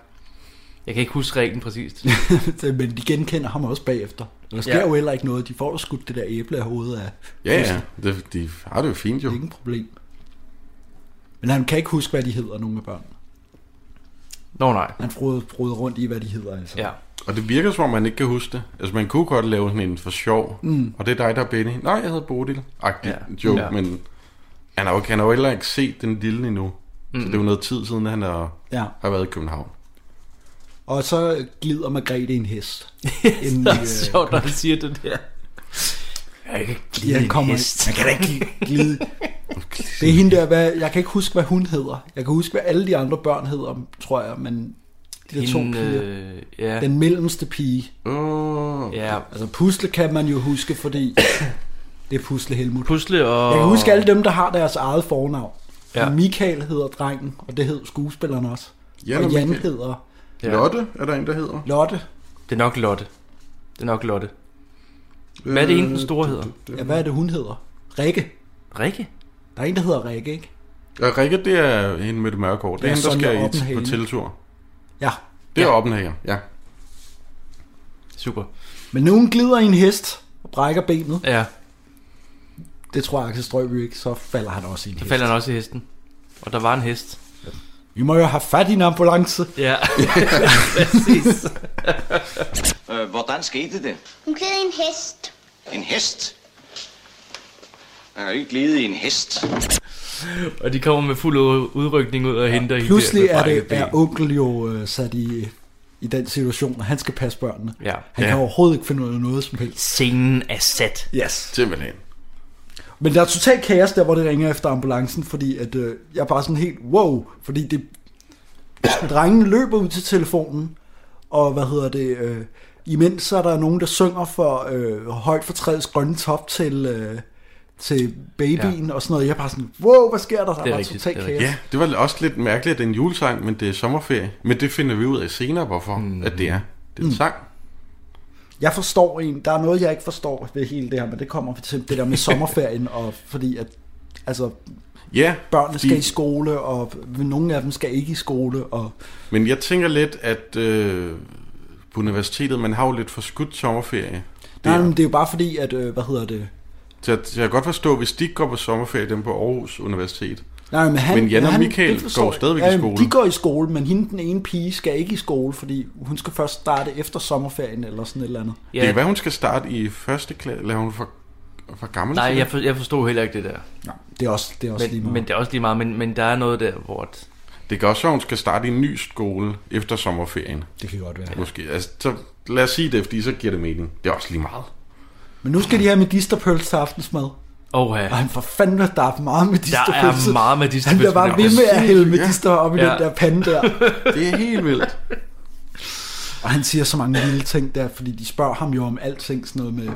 Jeg kan ikke huske reglen præcist. Men de genkender ham også bagefter. Der sker Ja. jo heller ikke noget. De får jo skudt det der æble af hovedet af... Ja, ja. Det, de har det jo fint jo. Det er ikke en problem. Men han kan ikke huske, hvad de hedder, nogle af børnene. Nå nej. Han froder, froder rundt i, hvad de hedder. Altså. Ja. Og det virker som om, man ikke kan huske det. Altså, man kunne godt lave sådan en for sjov. Mm. Og det er dig, der er Benny. Nej, jeg hedder Bodil. Agtig Ja. joke, Ja. men han har, jo, han har jo heller ikke set den lille endnu. Mm. Så det er jo noget tid siden, han har, Ja. har været i København. Og så glider Margrethe i en hest. det Inden er de, øh, sjovt, når han siger det der. Jeg kan ikke glide i han en kommer, hest. man kan da ikke glide. Det er hende der, hvad, jeg kan ikke huske, hvad hun hedder. Jeg kan huske, hvad alle de andre børn hedder, tror jeg, men de der to piger. øh, ja. Den mellemste pige. Oh. Ja. Altså Pusle kan man jo huske, fordi det er Pusle Helmut. Pusle og... Jeg kan huske alle dem, der har deres eget fornavn. Ja. Michael hedder drengen, og det hed skuespilleren også. Jan og og Jan Michael. hedder Ja. Lotte er der en, der hedder. Lotte. Det er nok Lotte. Det er nok Lotte. Hvad er det hende, den store hedder? Ja, hvad er det, hun hedder? Rikke. Rikke? Der er en, der hedder Rikke, ikke? Ja, Rikke, det er hende med det mørke hår. Det er Ja, hende, der skal i, på tiltur. Ja. Det er Ja. Oppenhager, ja. Super. Men nogen glider i en hest og brækker benet. Ja. Det tror jeg, Axel Strøby ikke, så falder han også i en Så hest. falder han også i hesten. Og der var en hest. Vi må jo have fat i en ambulance. Ja, præcis. Øh, hvordan skete det? Hun i en hest. En hest? Jeg har ikke glidet i en hest. Og de kommer med fuld udrykning ud og henter hende Pludselig der er, det, er onkel jo øh, sat i, i den situation, og han skal passe børnene. Ja. Han Ja. kan overhovedet ikke finde ud af noget som helst. Scenen er sat. Yes. Simpelthen. Men der er totalt kaos der, hvor det ringer efter ambulancen, fordi at, øh, jeg er bare sådan helt, wow, fordi det, drengene løber ud til telefonen, og hvad hedder det, øh, imens så er der nogen, der synger for øh, højt for træets grønne top til, øh, til babyen ja. og sådan noget. Jeg er bare sådan, wow, hvad sker der? Der Det er var rigtigt, totalt kaos. Ja, det var også lidt mærkeligt, at det er en julesang, men det er sommerferie. Men det finder vi ud af senere, hvorfor mm. at det er. Det er en Mm. sang. Jeg forstår en, der er noget, jeg ikke forstår ved hele det her, men det kommer til det der med sommerferien, og fordi at, altså, Ja, børnene skal de- i skole, og nogle af dem skal ikke i skole, og Men jeg tænker lidt, at øh, på universitetet, man har jo lidt for skudt sommerferie. Nej, men det er jo bare fordi, at, øh, hvad hedder det? Så jeg, jeg kan godt forstå, hvis de ikke går på sommerferie, dem på Aarhus Universitet. Nej, men, han, men Jan og han, Michael det forstår går stadigvæk ja, i skole. De går i skole, men hende, den ene pige, skal ikke i skole, fordi hun skal først starte efter sommerferien, eller sådan et eller andet. Ja. Det kan være, hun skal starte i første klasse, eller er hun for, for gammel Nej, jeg, for, jeg forstod heller ikke det der. Ja, det er også, det er også men, lige meget. Men det er også lige meget, men, men der er noget der, hvor... Det kan også være, at hun skal starte i en ny skole efter sommerferien. Det kan godt være. Måske. Altså, så lad os sige det, fordi så giver det mening. Det er også lige meget. Men nu skal de have medisterpølse til aftensmad. Åh, ja. Og han for fanden, der er meget medisterpølse. Der er meget medisterpølse, Han bliver bare ved med at hælde medister op i Ja. den der pande der. Det er helt vildt. Og han siger så mange vilde ting der, fordi de spørger ham jo om alting, sådan noget med,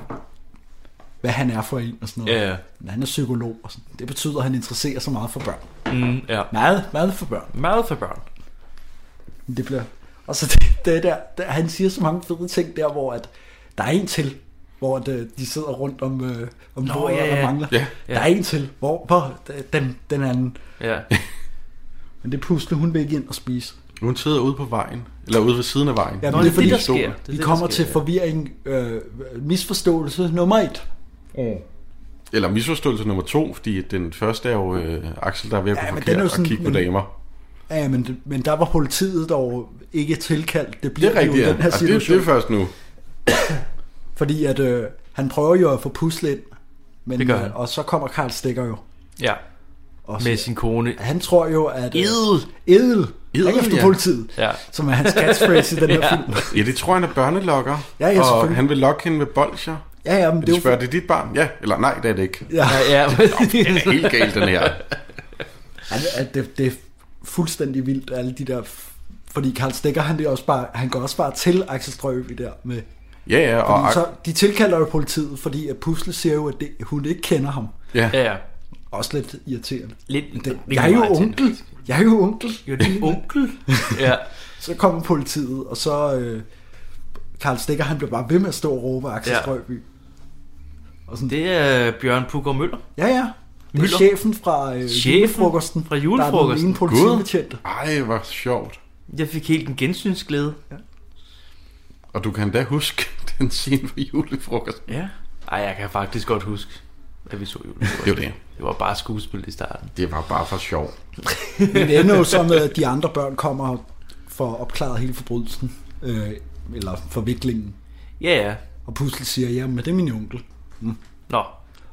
hvad han er for en og sådan noget. Ja, ja. Men han er psykolog, og sådan. det betyder, at han interesserer sig meget for børn. Mm, ja. Meget, meget for børn. Meget for børn. Men Det bliver... Og så det, det der, der, han siger så mange fede ting der, hvor at der er en til, hvor de, de sidder rundt om, øh, om Nå, bordet ja, ja. og mangler. Ja. Der er en til, hvor, hvor den, den anden. Ja. Men det pusler hun vil ikke ind og spise. Hun sidder ude på vejen. Eller ude ved siden af vejen. Ja, Nå, det er fordi, der sker. Det er vi det, der kommer sker, til ja. forvirring, øh, misforståelse nummer et. Mm. Eller misforståelse nummer to, fordi den første er jo øh, Axel, der er ved at Ja, gå forkert er jo og sådan- kigge på men- damer. Ja, men, men der var politiet dog ikke tilkaldt. Det bliver Det er rigtigt, jo ja. den her Og det, det situation. er først nu. Fordi at øh, han prøver jo at få puslet ind. Men, Det gør han. øh, Og så kommer Karl Stikker jo. Ja. Og Med sin kone. Han tror jo, at... øh, Edel. Edel. Edel, Ring efter ja. politiet. Ja. Som er hans catchphrase i den her Ja. film. Ja, det tror jeg, han er børnelokker. Ja, ja, og han vil lokke hende med bolcher. Ja, ja, men Og det er de jo... spørger, det er dit barn? Ja, eller nej, det er det ikke. Ja, Ja, ja. Den er helt galt, den her. at, at det, det er fuldstændig vildt, alle de der... Fordi Karl Stikker, han, det også bare, han går også bare til Axel Strøby der med... Ja, ja, og Fordi så, de tilkalder jo politiet, fordi at Pusle siger jo, at det, hun ikke kender ham. ja. Ja, ja. Også lidt irriterende. Lidt, Det, jeg er jo onkel. Jeg er jo onkel. Jo, det er onkel. Ja. Så kommer politiet, og så... Øh, Karl Stikker, han bliver bare ved med at stå og råbe Axel Ja. ja. Strøby. Og sådan, Det er Bjørn Pugger Møller. ja, ja. Det er Møller. chefen fra øh, Chefen julefrokosten. fra julefrokosten. Der er den ene politibetjente. Ej, hvor sjovt. Jeg fik helt en gensynsglæde. Og du kan da huske den scene fra julefrokost. Ja. Ej, jeg kan faktisk godt huske, at vi så julefrokosten. Det var det. Det var bare skuespil i starten. Det var bare for sjov. Men det ender jo så med, at de andre børn kommer for at opklare hele forbrydelsen. Øh, eller forviklingen. Ja, ja. Og pludselig siger, ja, men det er min onkel. Nå.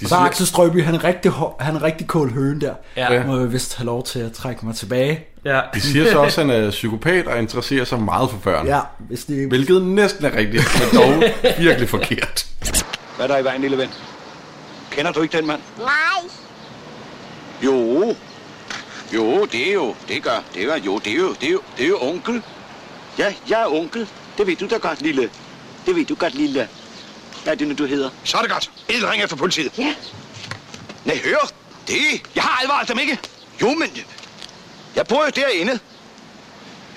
Og så er Axel Strøby, han er rigtig, han er rigtig kål høen der. Ja. Må jeg vist have lov til at trække mig tilbage. Ja. De siger så også, at han er psykopat og interesserer sig meget for børn. Ja, hvis det Hvilket næsten er rigtigt, men dog virkelig forkert. Hvad er der i vejen, lille ven? Kender du ikke den mand? Nej. Jo. Jo, det er jo, det gør, det gør, jo, det er jo, det er jo, det er jo onkel. Ja, jeg er onkel. Det ved du da godt, lille. Det ved du godt, lille. Hvad er det nu, du hedder? Så er det godt. Edel ring efter politiet. Ja. Nej, hør. Det. Jeg har advaret dem ikke. Jo, men jeg bor jo derinde.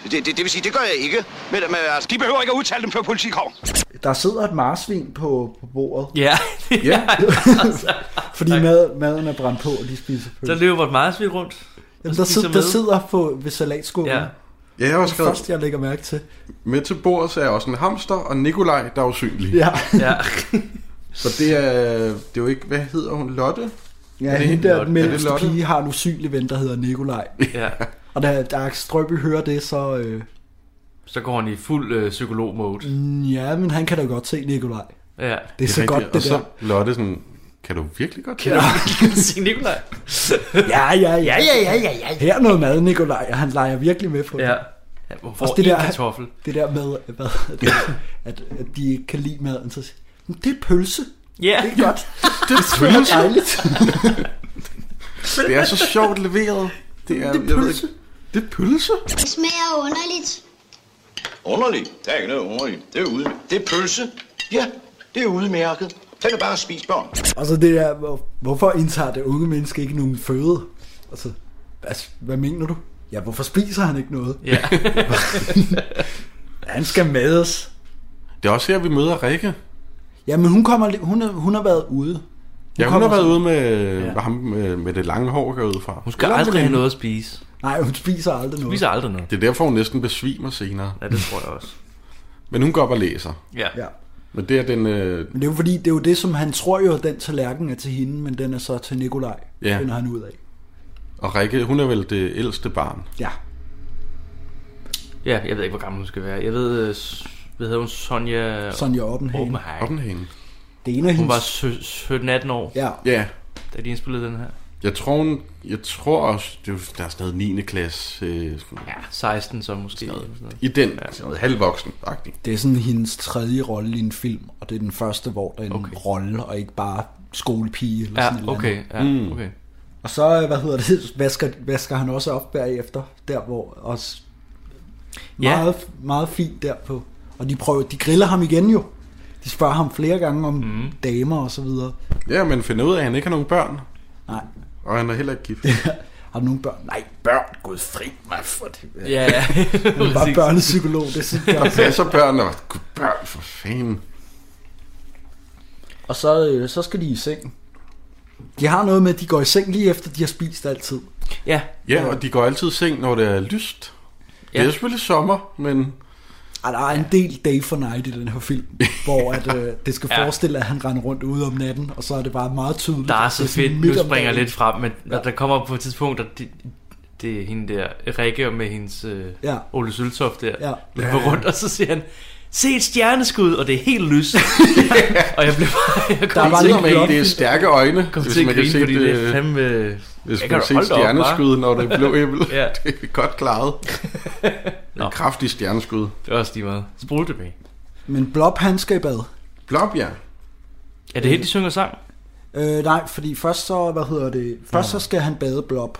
Det, det, det vil sige, det gør jeg ikke. Men, men altså, De behøver ikke at udtale dem, før politiet kommer. Der sidder et marsvin på, på bordet. Ja. Ja. Fordi mad, maden er brændt på, og de spiser Så pølse. løber vort marsvin rundt. Jamen, der, sidder, der sidder på, ved salatskålen. Ja. Ja. Jeg har Det skrevet, første, jeg lægger mærke til. med til bordet så er også en hamster og Nikolaj, der er usynlig. Ja, Ja. Så det er, det er jo ikke, hvad hedder hun, Lotte? ja Er det hende der, Er det mellemste Lotte? pige, har en usynlig ven, der hedder Nikolaj. ja. Og da, da Axel Strøby hører det, så... Øh, Så går han i fuld øh, psykolog-mode. mm, ja, men han kan da godt se Nikolaj. Ja. Det er så rigtigt. godt, Og det så der. Lotte sådan, kan du virkelig godt Kan du sige Nikolaj? Ja, ja, ja, ja, ja, ja, ja. Her er noget mad, Nikolaj, og han leger virkelig med på det. Ja. ja hvor Også det der- kartoffel. Det der med, hvad, det, at, at de ikke kan lide maden, så siger "Men det er pølse. Ja. Det er godt. Det er Det er pølse. dejligt. Det er så sjovt leveret. Det er, Det er pølse. ikke, det er pølse. Det smager underligt. Underligt. Der er ikke noget underligt. Det er ude. Det er pølse. Ja, det er udmærket. Tag det bare at spise børn. Og så det der, hvor, hvorfor indtager det unge menneske ikke nogen føde? Altså, hvad, hvad mener du? Ja, hvorfor spiser han ikke noget? Ja. Han skal mades. Det er også her, vi møder Rikke. Ja, men hun, kommer, hun, er, hun har været ude. Ja, hun har været ude med, Ja. ham med, med det lange hår går ud fra. Hun skal Eller aldrig have noget at spise. Nej, hun spiser aldrig noget. Spiser aldrig noget. Det er derfor, hun næsten besvimer senere. Ja, det tror jeg også. Men hun går op og læser. Ja. Ja. Men det er den... Øh, Men det er jo fordi, det er jo det, som han tror jo, at den tallerken er til hende, men den er så til Nikolaj, Ja. finder han ud af. og Rikke, hun er vel det ældste barn. Ja. Ja, jeg ved ikke, hvor gammel hun skal være. Jeg ved, øh, hvad hedder hun? Sonja... Sonja Oppenhagen. Oppenhagen. Oppenhagen. Det er en af Hun hendes... var sø- 17-18 år, Ja, Ja, da de indspillede den her. Jeg tror, hun, jeg tror også, det er, der er sådan noget 9. klasse. Øh, ja, 16 så måske. I den, ja. sådan noget halvvoksen -agtigt. Det er sådan hendes tredje rolle i en film, og det er den første, hvor der er en okay. rolle, og ikke bare skolepige. Eller Ja, sådan et eller okay, ja, okay. Og så, øh, hvad hedder det, vasker, vasker han også op bagefter, der hvor også Ja. meget, meget fint derpå. Og de prøver, de griller ham igen jo. De spørger ham flere gange om mm. damer og så videre. Ja, men finder ud af, at han ikke har nogen børn. Nej. Og han er heller ikke gift. Har du nogen børn? Nej, børn, gud fri mig for det. Ja, ja. Han er bare børnepsykolog, det synes jeg. Ja, så børn, og gud, børn for fanden. Og så, øh, så skal de i seng. De har noget med, at de går i seng lige efter, de har spist altid. Ja. Ja, og de går altid i seng, når det er lyst. Ja. Det er selvfølgelig sommer, men... Ej, der er en del day for night i den her film, hvor at, øh, det skal Ja. forestille, at han render rundt ude om natten, og så er det bare meget tydeligt. Der er at så fedt, nu springer jeg lidt frem, men ja. der kommer på et tidspunkt, at det, det er hende der, Rikke med hendes øh, Ja. Ole Søltoft der, Ja. løber rundt, og så siger han, se et stjerneskud, og det er helt lyst. og jeg blev bare, jeg kom Der var til med, det er stærke øjne, Kom hvis til at man kan grine, se fordi det- det er fandme... Hvis Jeg man kan op, stjerneskud, når det er blå himmel, ja. det er godt klaret. Nå. En kraftig stjerneskud. Det er også lige meget. Spol tilbage. Men Blob, han skal i bad. Blob, ja. Er det helt, de synger sang? Øh, nej, fordi først så, hvad hedder det, først så skal han bade Blob.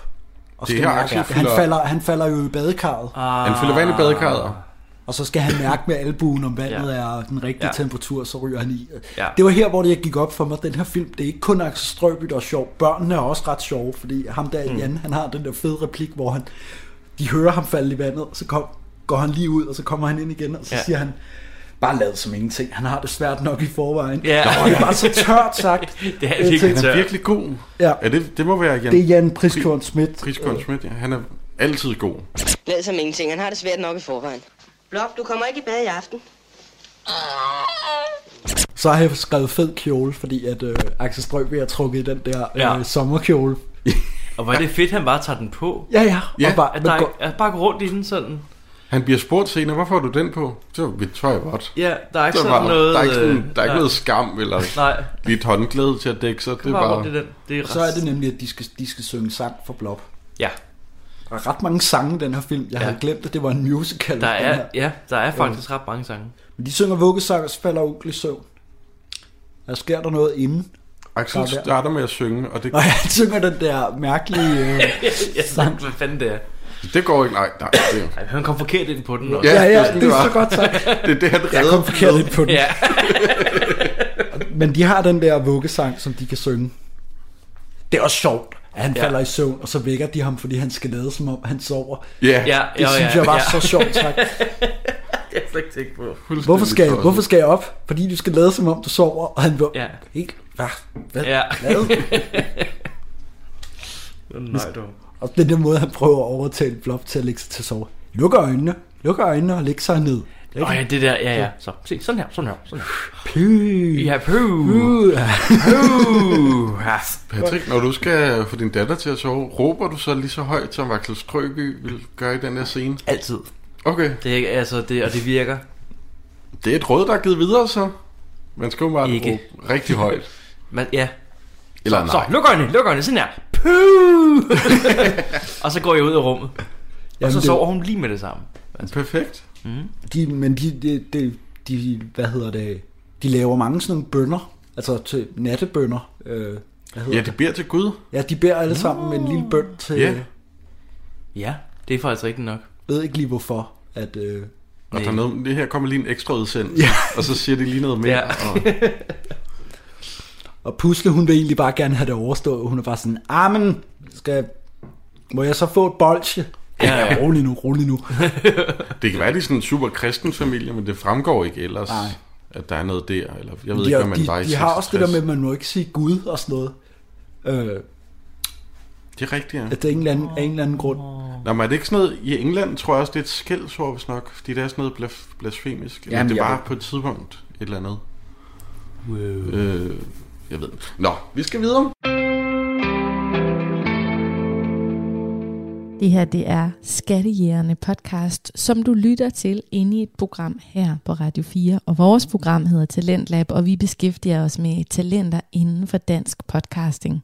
Og Det skal her mærke, Axel han, fylder- falder, han falder jo i badekarret. Ah. Han fylder vand i badekarret. Og så skal han mærke med albuen, om vandet Ja. er den rigtige Ja. temperatur, så ryger han i. Ja. Det var her, hvor det gik op for mig, den her film, det er ikke kun Axel Strøby, der er sjov. Børnene er også ret sjove, fordi ham der, Mm. Jan, han har den der fede replik, hvor han, de hører ham falde i vandet, så kom, går han lige ud, og så kommer han ind igen, og så Ja. siger han, bare lad som ingenting. Han har det svært nok i forvejen. Ja. Nå, det er bare så tørt sagt. Det er virkelig Han er virkelig god. Ja. ja det, det må være Jan. Det er Jan Priskorn Schmidt. Priskorn Schmidt, ja. Han er altid god. Lad som ingenting. Han har det svært nok i forvejen. Blop, du kommer ikke i bad i aften. Så har jeg skrevet fed kjole, fordi at øh, Axel Strøby har trukket i den der øh, Ja. sommerkjole. Og hvor er det fedt, han bare tager den på. Ja, ja. Ja. Og bare, At der gå- ikke, at bare gå rundt i den sådan. Han bliver spurgt senere, hvorfor har du den på? Så vi tror jeg godt. Ja, der er ikke Så sådan bare- noget... Der er ikke, sådan, øh, der er ikke ja. noget skam eller Nej. lige et håndklæde til at dække sig. Det er bare bare... i den. Det er så er det nemlig, at de skal, de skal synge sang for Blob. Ja. Der er ret mange sange i den her film. Jeg Ja. havde glemt, at det var en musical. Der er, her. ja, der er faktisk ret mange sange. Men de synger vuggesang, og så falder onkel i søvn. Der sker der noget inden. Axel Der er- starter med at synge, og det, Og han synger den der mærkelige... Øh, jeg sang, hvad fanden det er. Det går ikke. Nej, nej. Det, Ej, han kom forkert ind på den. Ja, også. ja, det er ja, sådan, det det er var. så godt sagt. det er det, han Jeg redder kom forkert ind på den. Ja. Men de har den der vuggesang, som de kan synge. Det er også sjovt, at han Ja. ja. falder i søvn, og så vækker de ham, fordi han skal lade, som om han sover. Ja, Ja, Det ja, synes ja, jeg var ja. så sjovt sagt. Jeg har slet ikke tænkt på. Hvorfor skal, jeg, hvorfor skal jeg op? Fordi du skal lade, som om du sover, og han var Ja. helt... Hvad? Hvad? Ja. Hvad? Nej, du. Og den der måde, han prøver at overtale Blob til at lægge sig til at sove. Lukker øjnene, lukker øjnene og lægger sig ned. Åh oh, ja, det der, ja, ja. Så, se, sådan her, sådan her, sådan her. Py. Ja, puh. Puh. Ja. Patrick, når du skal få din datter til at sove, råber du så lige så højt, som Axel Strøby vil gøre i den her scene? Altid. Okay. Det er altså, det, og det virker. Det er et råd, der er givet videre, så. Man skal jo bare råbe rigtig højt. Men, ja. Eller så, nej. så, luk øjnene, luk øjnene, sådan her. Og så går jeg ud af rummet. Og Jamen, så det- sover hun lige med det samme. Perfekt. De, men de, de, de, de, hvad hedder det, de laver mange sådan nogle bønder, altså til nattebønder. Øh, hvad hedder Ja, det beder til Gud. Ja, de beder alle sammen med en lille bøn til, Ja. Ja, det er faktisk rigtigt nok. ved ikke lige hvorfor, at... Øh, Og der er noget, det her kommer lige en ekstra udsendelse, Ja. og så siger de lige noget mere. Ja. Og, og Pusle, hun vil egentlig bare gerne have det overstået. Hun er bare sådan, ah, men skal, må jeg så få et bolsje? Ja, Ja, rolig nu, rolig nu. det kan være, at de er sådan en super kristen familie, men det fremgår ikke ellers, Nej. at der er noget der. Eller, jeg ved de, ikke, hvad man de, de har også det der 66. med, at man må ikke sige Gud og sådan noget. Øh, Det er rigtigt, ja. at det er en eller anden, af en eller anden grund. Nå, men er det ikke sådan noget, i England tror jeg også, det er et skældsord, hvis nok, fordi det er sådan noget blas- blasfemisk. Jamen, det jeg var ved- på et tidspunkt et eller andet. Wow. Øh, jeg ved det. Nå, vi skal videre. Det her det er Skattejægerne podcast, som du lytter til inde i et program her på Radio 4. Og vores program hedder Talentlab, og vi beskæftiger os med talenter inden for dansk podcasting.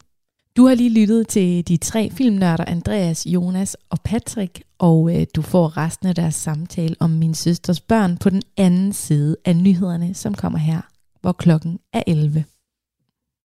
Du har lige lyttet til de tre filmnørder, Andreas, Jonas og Patrick, og øh, du får resten af deres samtale om min søsters børn på den anden side af nyhederne, som kommer her, hvor klokken er 11.